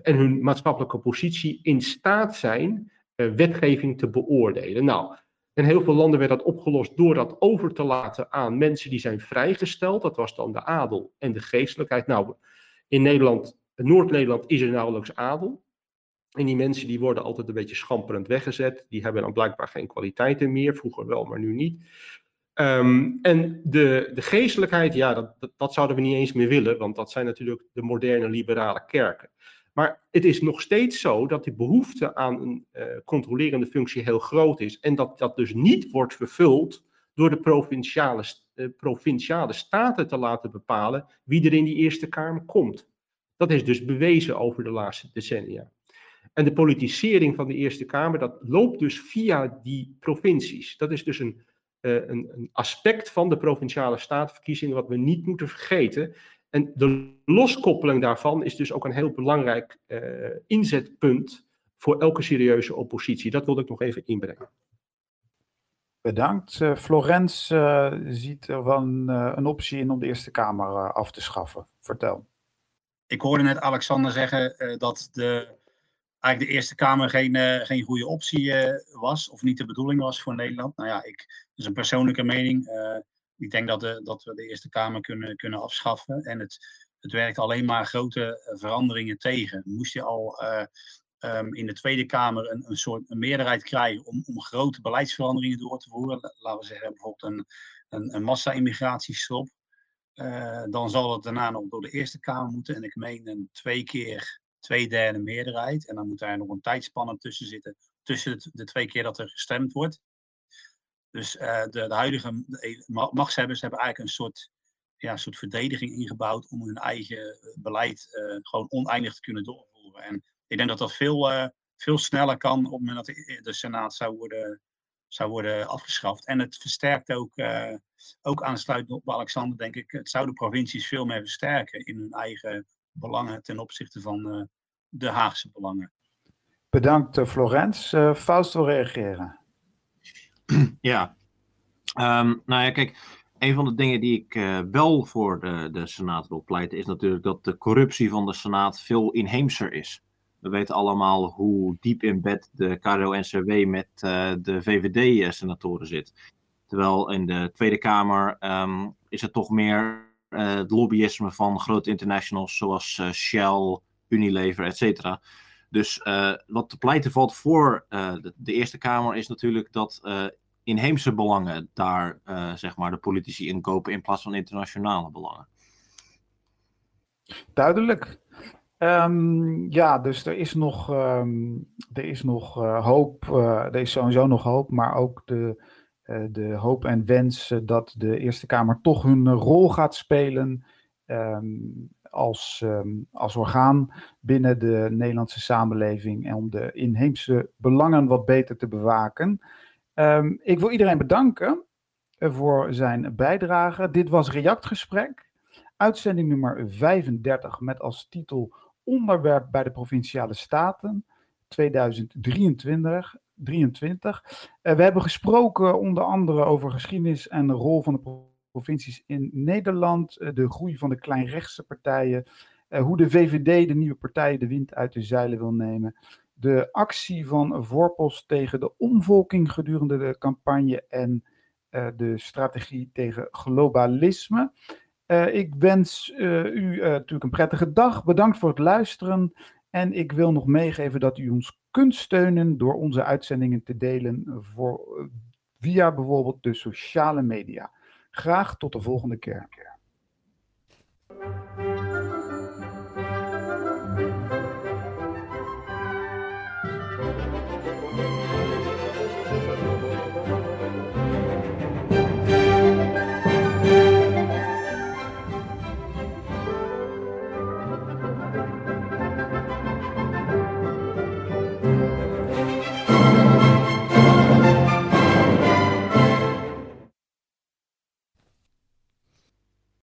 en hun maatschappelijke positie in staat zijn wetgeving te beoordelen. Nou, in heel veel landen werd dat opgelost door dat over te laten aan mensen die zijn vrijgesteld. Dat was dan de adel en de geestelijkheid. Nou, in Nederland, Noord-Nederland is er nauwelijks adel. En die mensen die worden altijd een beetje schamperend weggezet. Die hebben dan blijkbaar geen kwaliteiten meer. Vroeger wel, maar nu niet. Um, en de, de geestelijkheid, ja, dat, dat, zouden we niet eens meer willen. Want dat zijn natuurlijk de moderne liberale kerken. Maar het is nog steeds zo dat die behoefte aan een uh, controlerende functie heel groot is. En dat dat dus niet wordt vervuld door de provinciale, uh, provinciale staten te laten bepalen wie er in die Eerste Kamer komt. Dat is dus bewezen over de laatste decennia. En de politisering van de Eerste Kamer, dat loopt dus via die provincies. Dat is dus een, uh, een, een aspect van de provinciale statenverkiezingen wat we niet moeten vergeten. En de loskoppeling daarvan is dus ook een heel belangrijk uh, inzetpunt voor elke serieuze oppositie. Dat wilde ik nog even inbrengen. Bedankt. Uh, Florence uh, ziet er wel een, een, optie in om de Eerste Kamer af te schaffen. Vertel. Ik hoorde net Alexander zeggen dat de, eigenlijk de Eerste Kamer geen, geen goede optie was, of niet de bedoeling was voor Nederland. Nou ja, ik, dat is een persoonlijke mening Ik denk dat, de, dat we de Eerste Kamer kunnen, kunnen afschaffen. En het, het werkt alleen maar grote veranderingen tegen. Moest je al Ehm, in de Tweede Kamer een, een soort een meerderheid krijgen om, om grote beleidsveranderingen door te voeren, laten we zeggen bijvoorbeeld een, een, een massa-immigratiestop, dan zal het daarna nog door de Eerste Kamer moeten. En ik meen een twee keer twee derde meerderheid. En dan moet daar nog een tijdspanne tussen zitten, tussen de twee keer dat er gestemd wordt. Dus uh, de, de, huidige machtshebbers hebben eigenlijk een soort, ja, soort verdediging ingebouwd om hun eigen beleid uh, gewoon oneindig te kunnen doorvoeren. En ik denk dat dat veel, veel sneller kan op het moment dat de, Senaat zou worden, zou worden afgeschaft. En het versterkt ook, uh, ook aansluitend op Alexander, denk ik, het zou de provincies veel meer versterken in hun eigen belangen ten opzichte van de Haagse belangen. Bedankt, Florence. Uh, Faust wil reageren. Ja, um, nou ja, kijk, een van de dingen die ik uh, wel voor de, de Senaat wil pleiten, is natuurlijk dat de corruptie van de Senaat veel inheemser is. We weten allemaal hoe diep in bed de KRO-NCW met uh, de VVD-senatoren zit. Terwijl in de Tweede Kamer um, is het toch meer het lobbyisme van grote internationals zoals Shell, Unilever, et cetera. Dus wat te pleiten valt voor de, Eerste Kamer is natuurlijk dat inheemse belangen daar zeg maar de politici inkopen in plaats van internationale belangen. Duidelijk. Um, ja, dus er is nog, um, er is nog uh, hoop. Uh, er is sowieso nog hoop, maar ook de, de hoop en wens dat de Eerste Kamer toch hun rol gaat spelen um, als, als orgaan binnen de Nederlandse samenleving en om de inheemse belangen wat beter te bewaken. Ik wil iedereen bedanken voor zijn bijdrage. Dit was Reactgesprek, uitzending nummer 35 met als titel onderwerp bij de Provinciale Staten 2023. 23. Uh, we hebben gesproken onder andere over geschiedenis en de rol van de provincies in Nederland, uh, de groei van de kleinrechtse partijen, hoe de VVD de nieuwe partijen de wind uit de zeilen wil nemen, de actie van Voorpost tegen de omvolking gedurende de campagne en uh, de strategie tegen globalisme. Uh, ik wens uh, u natuurlijk een prettige dag. Bedankt voor het luisteren. En ik wil nog meegeven dat u ons kunt steunen door onze uitzendingen te delen voor, via bijvoorbeeld de sociale media. Graag tot de volgende keer.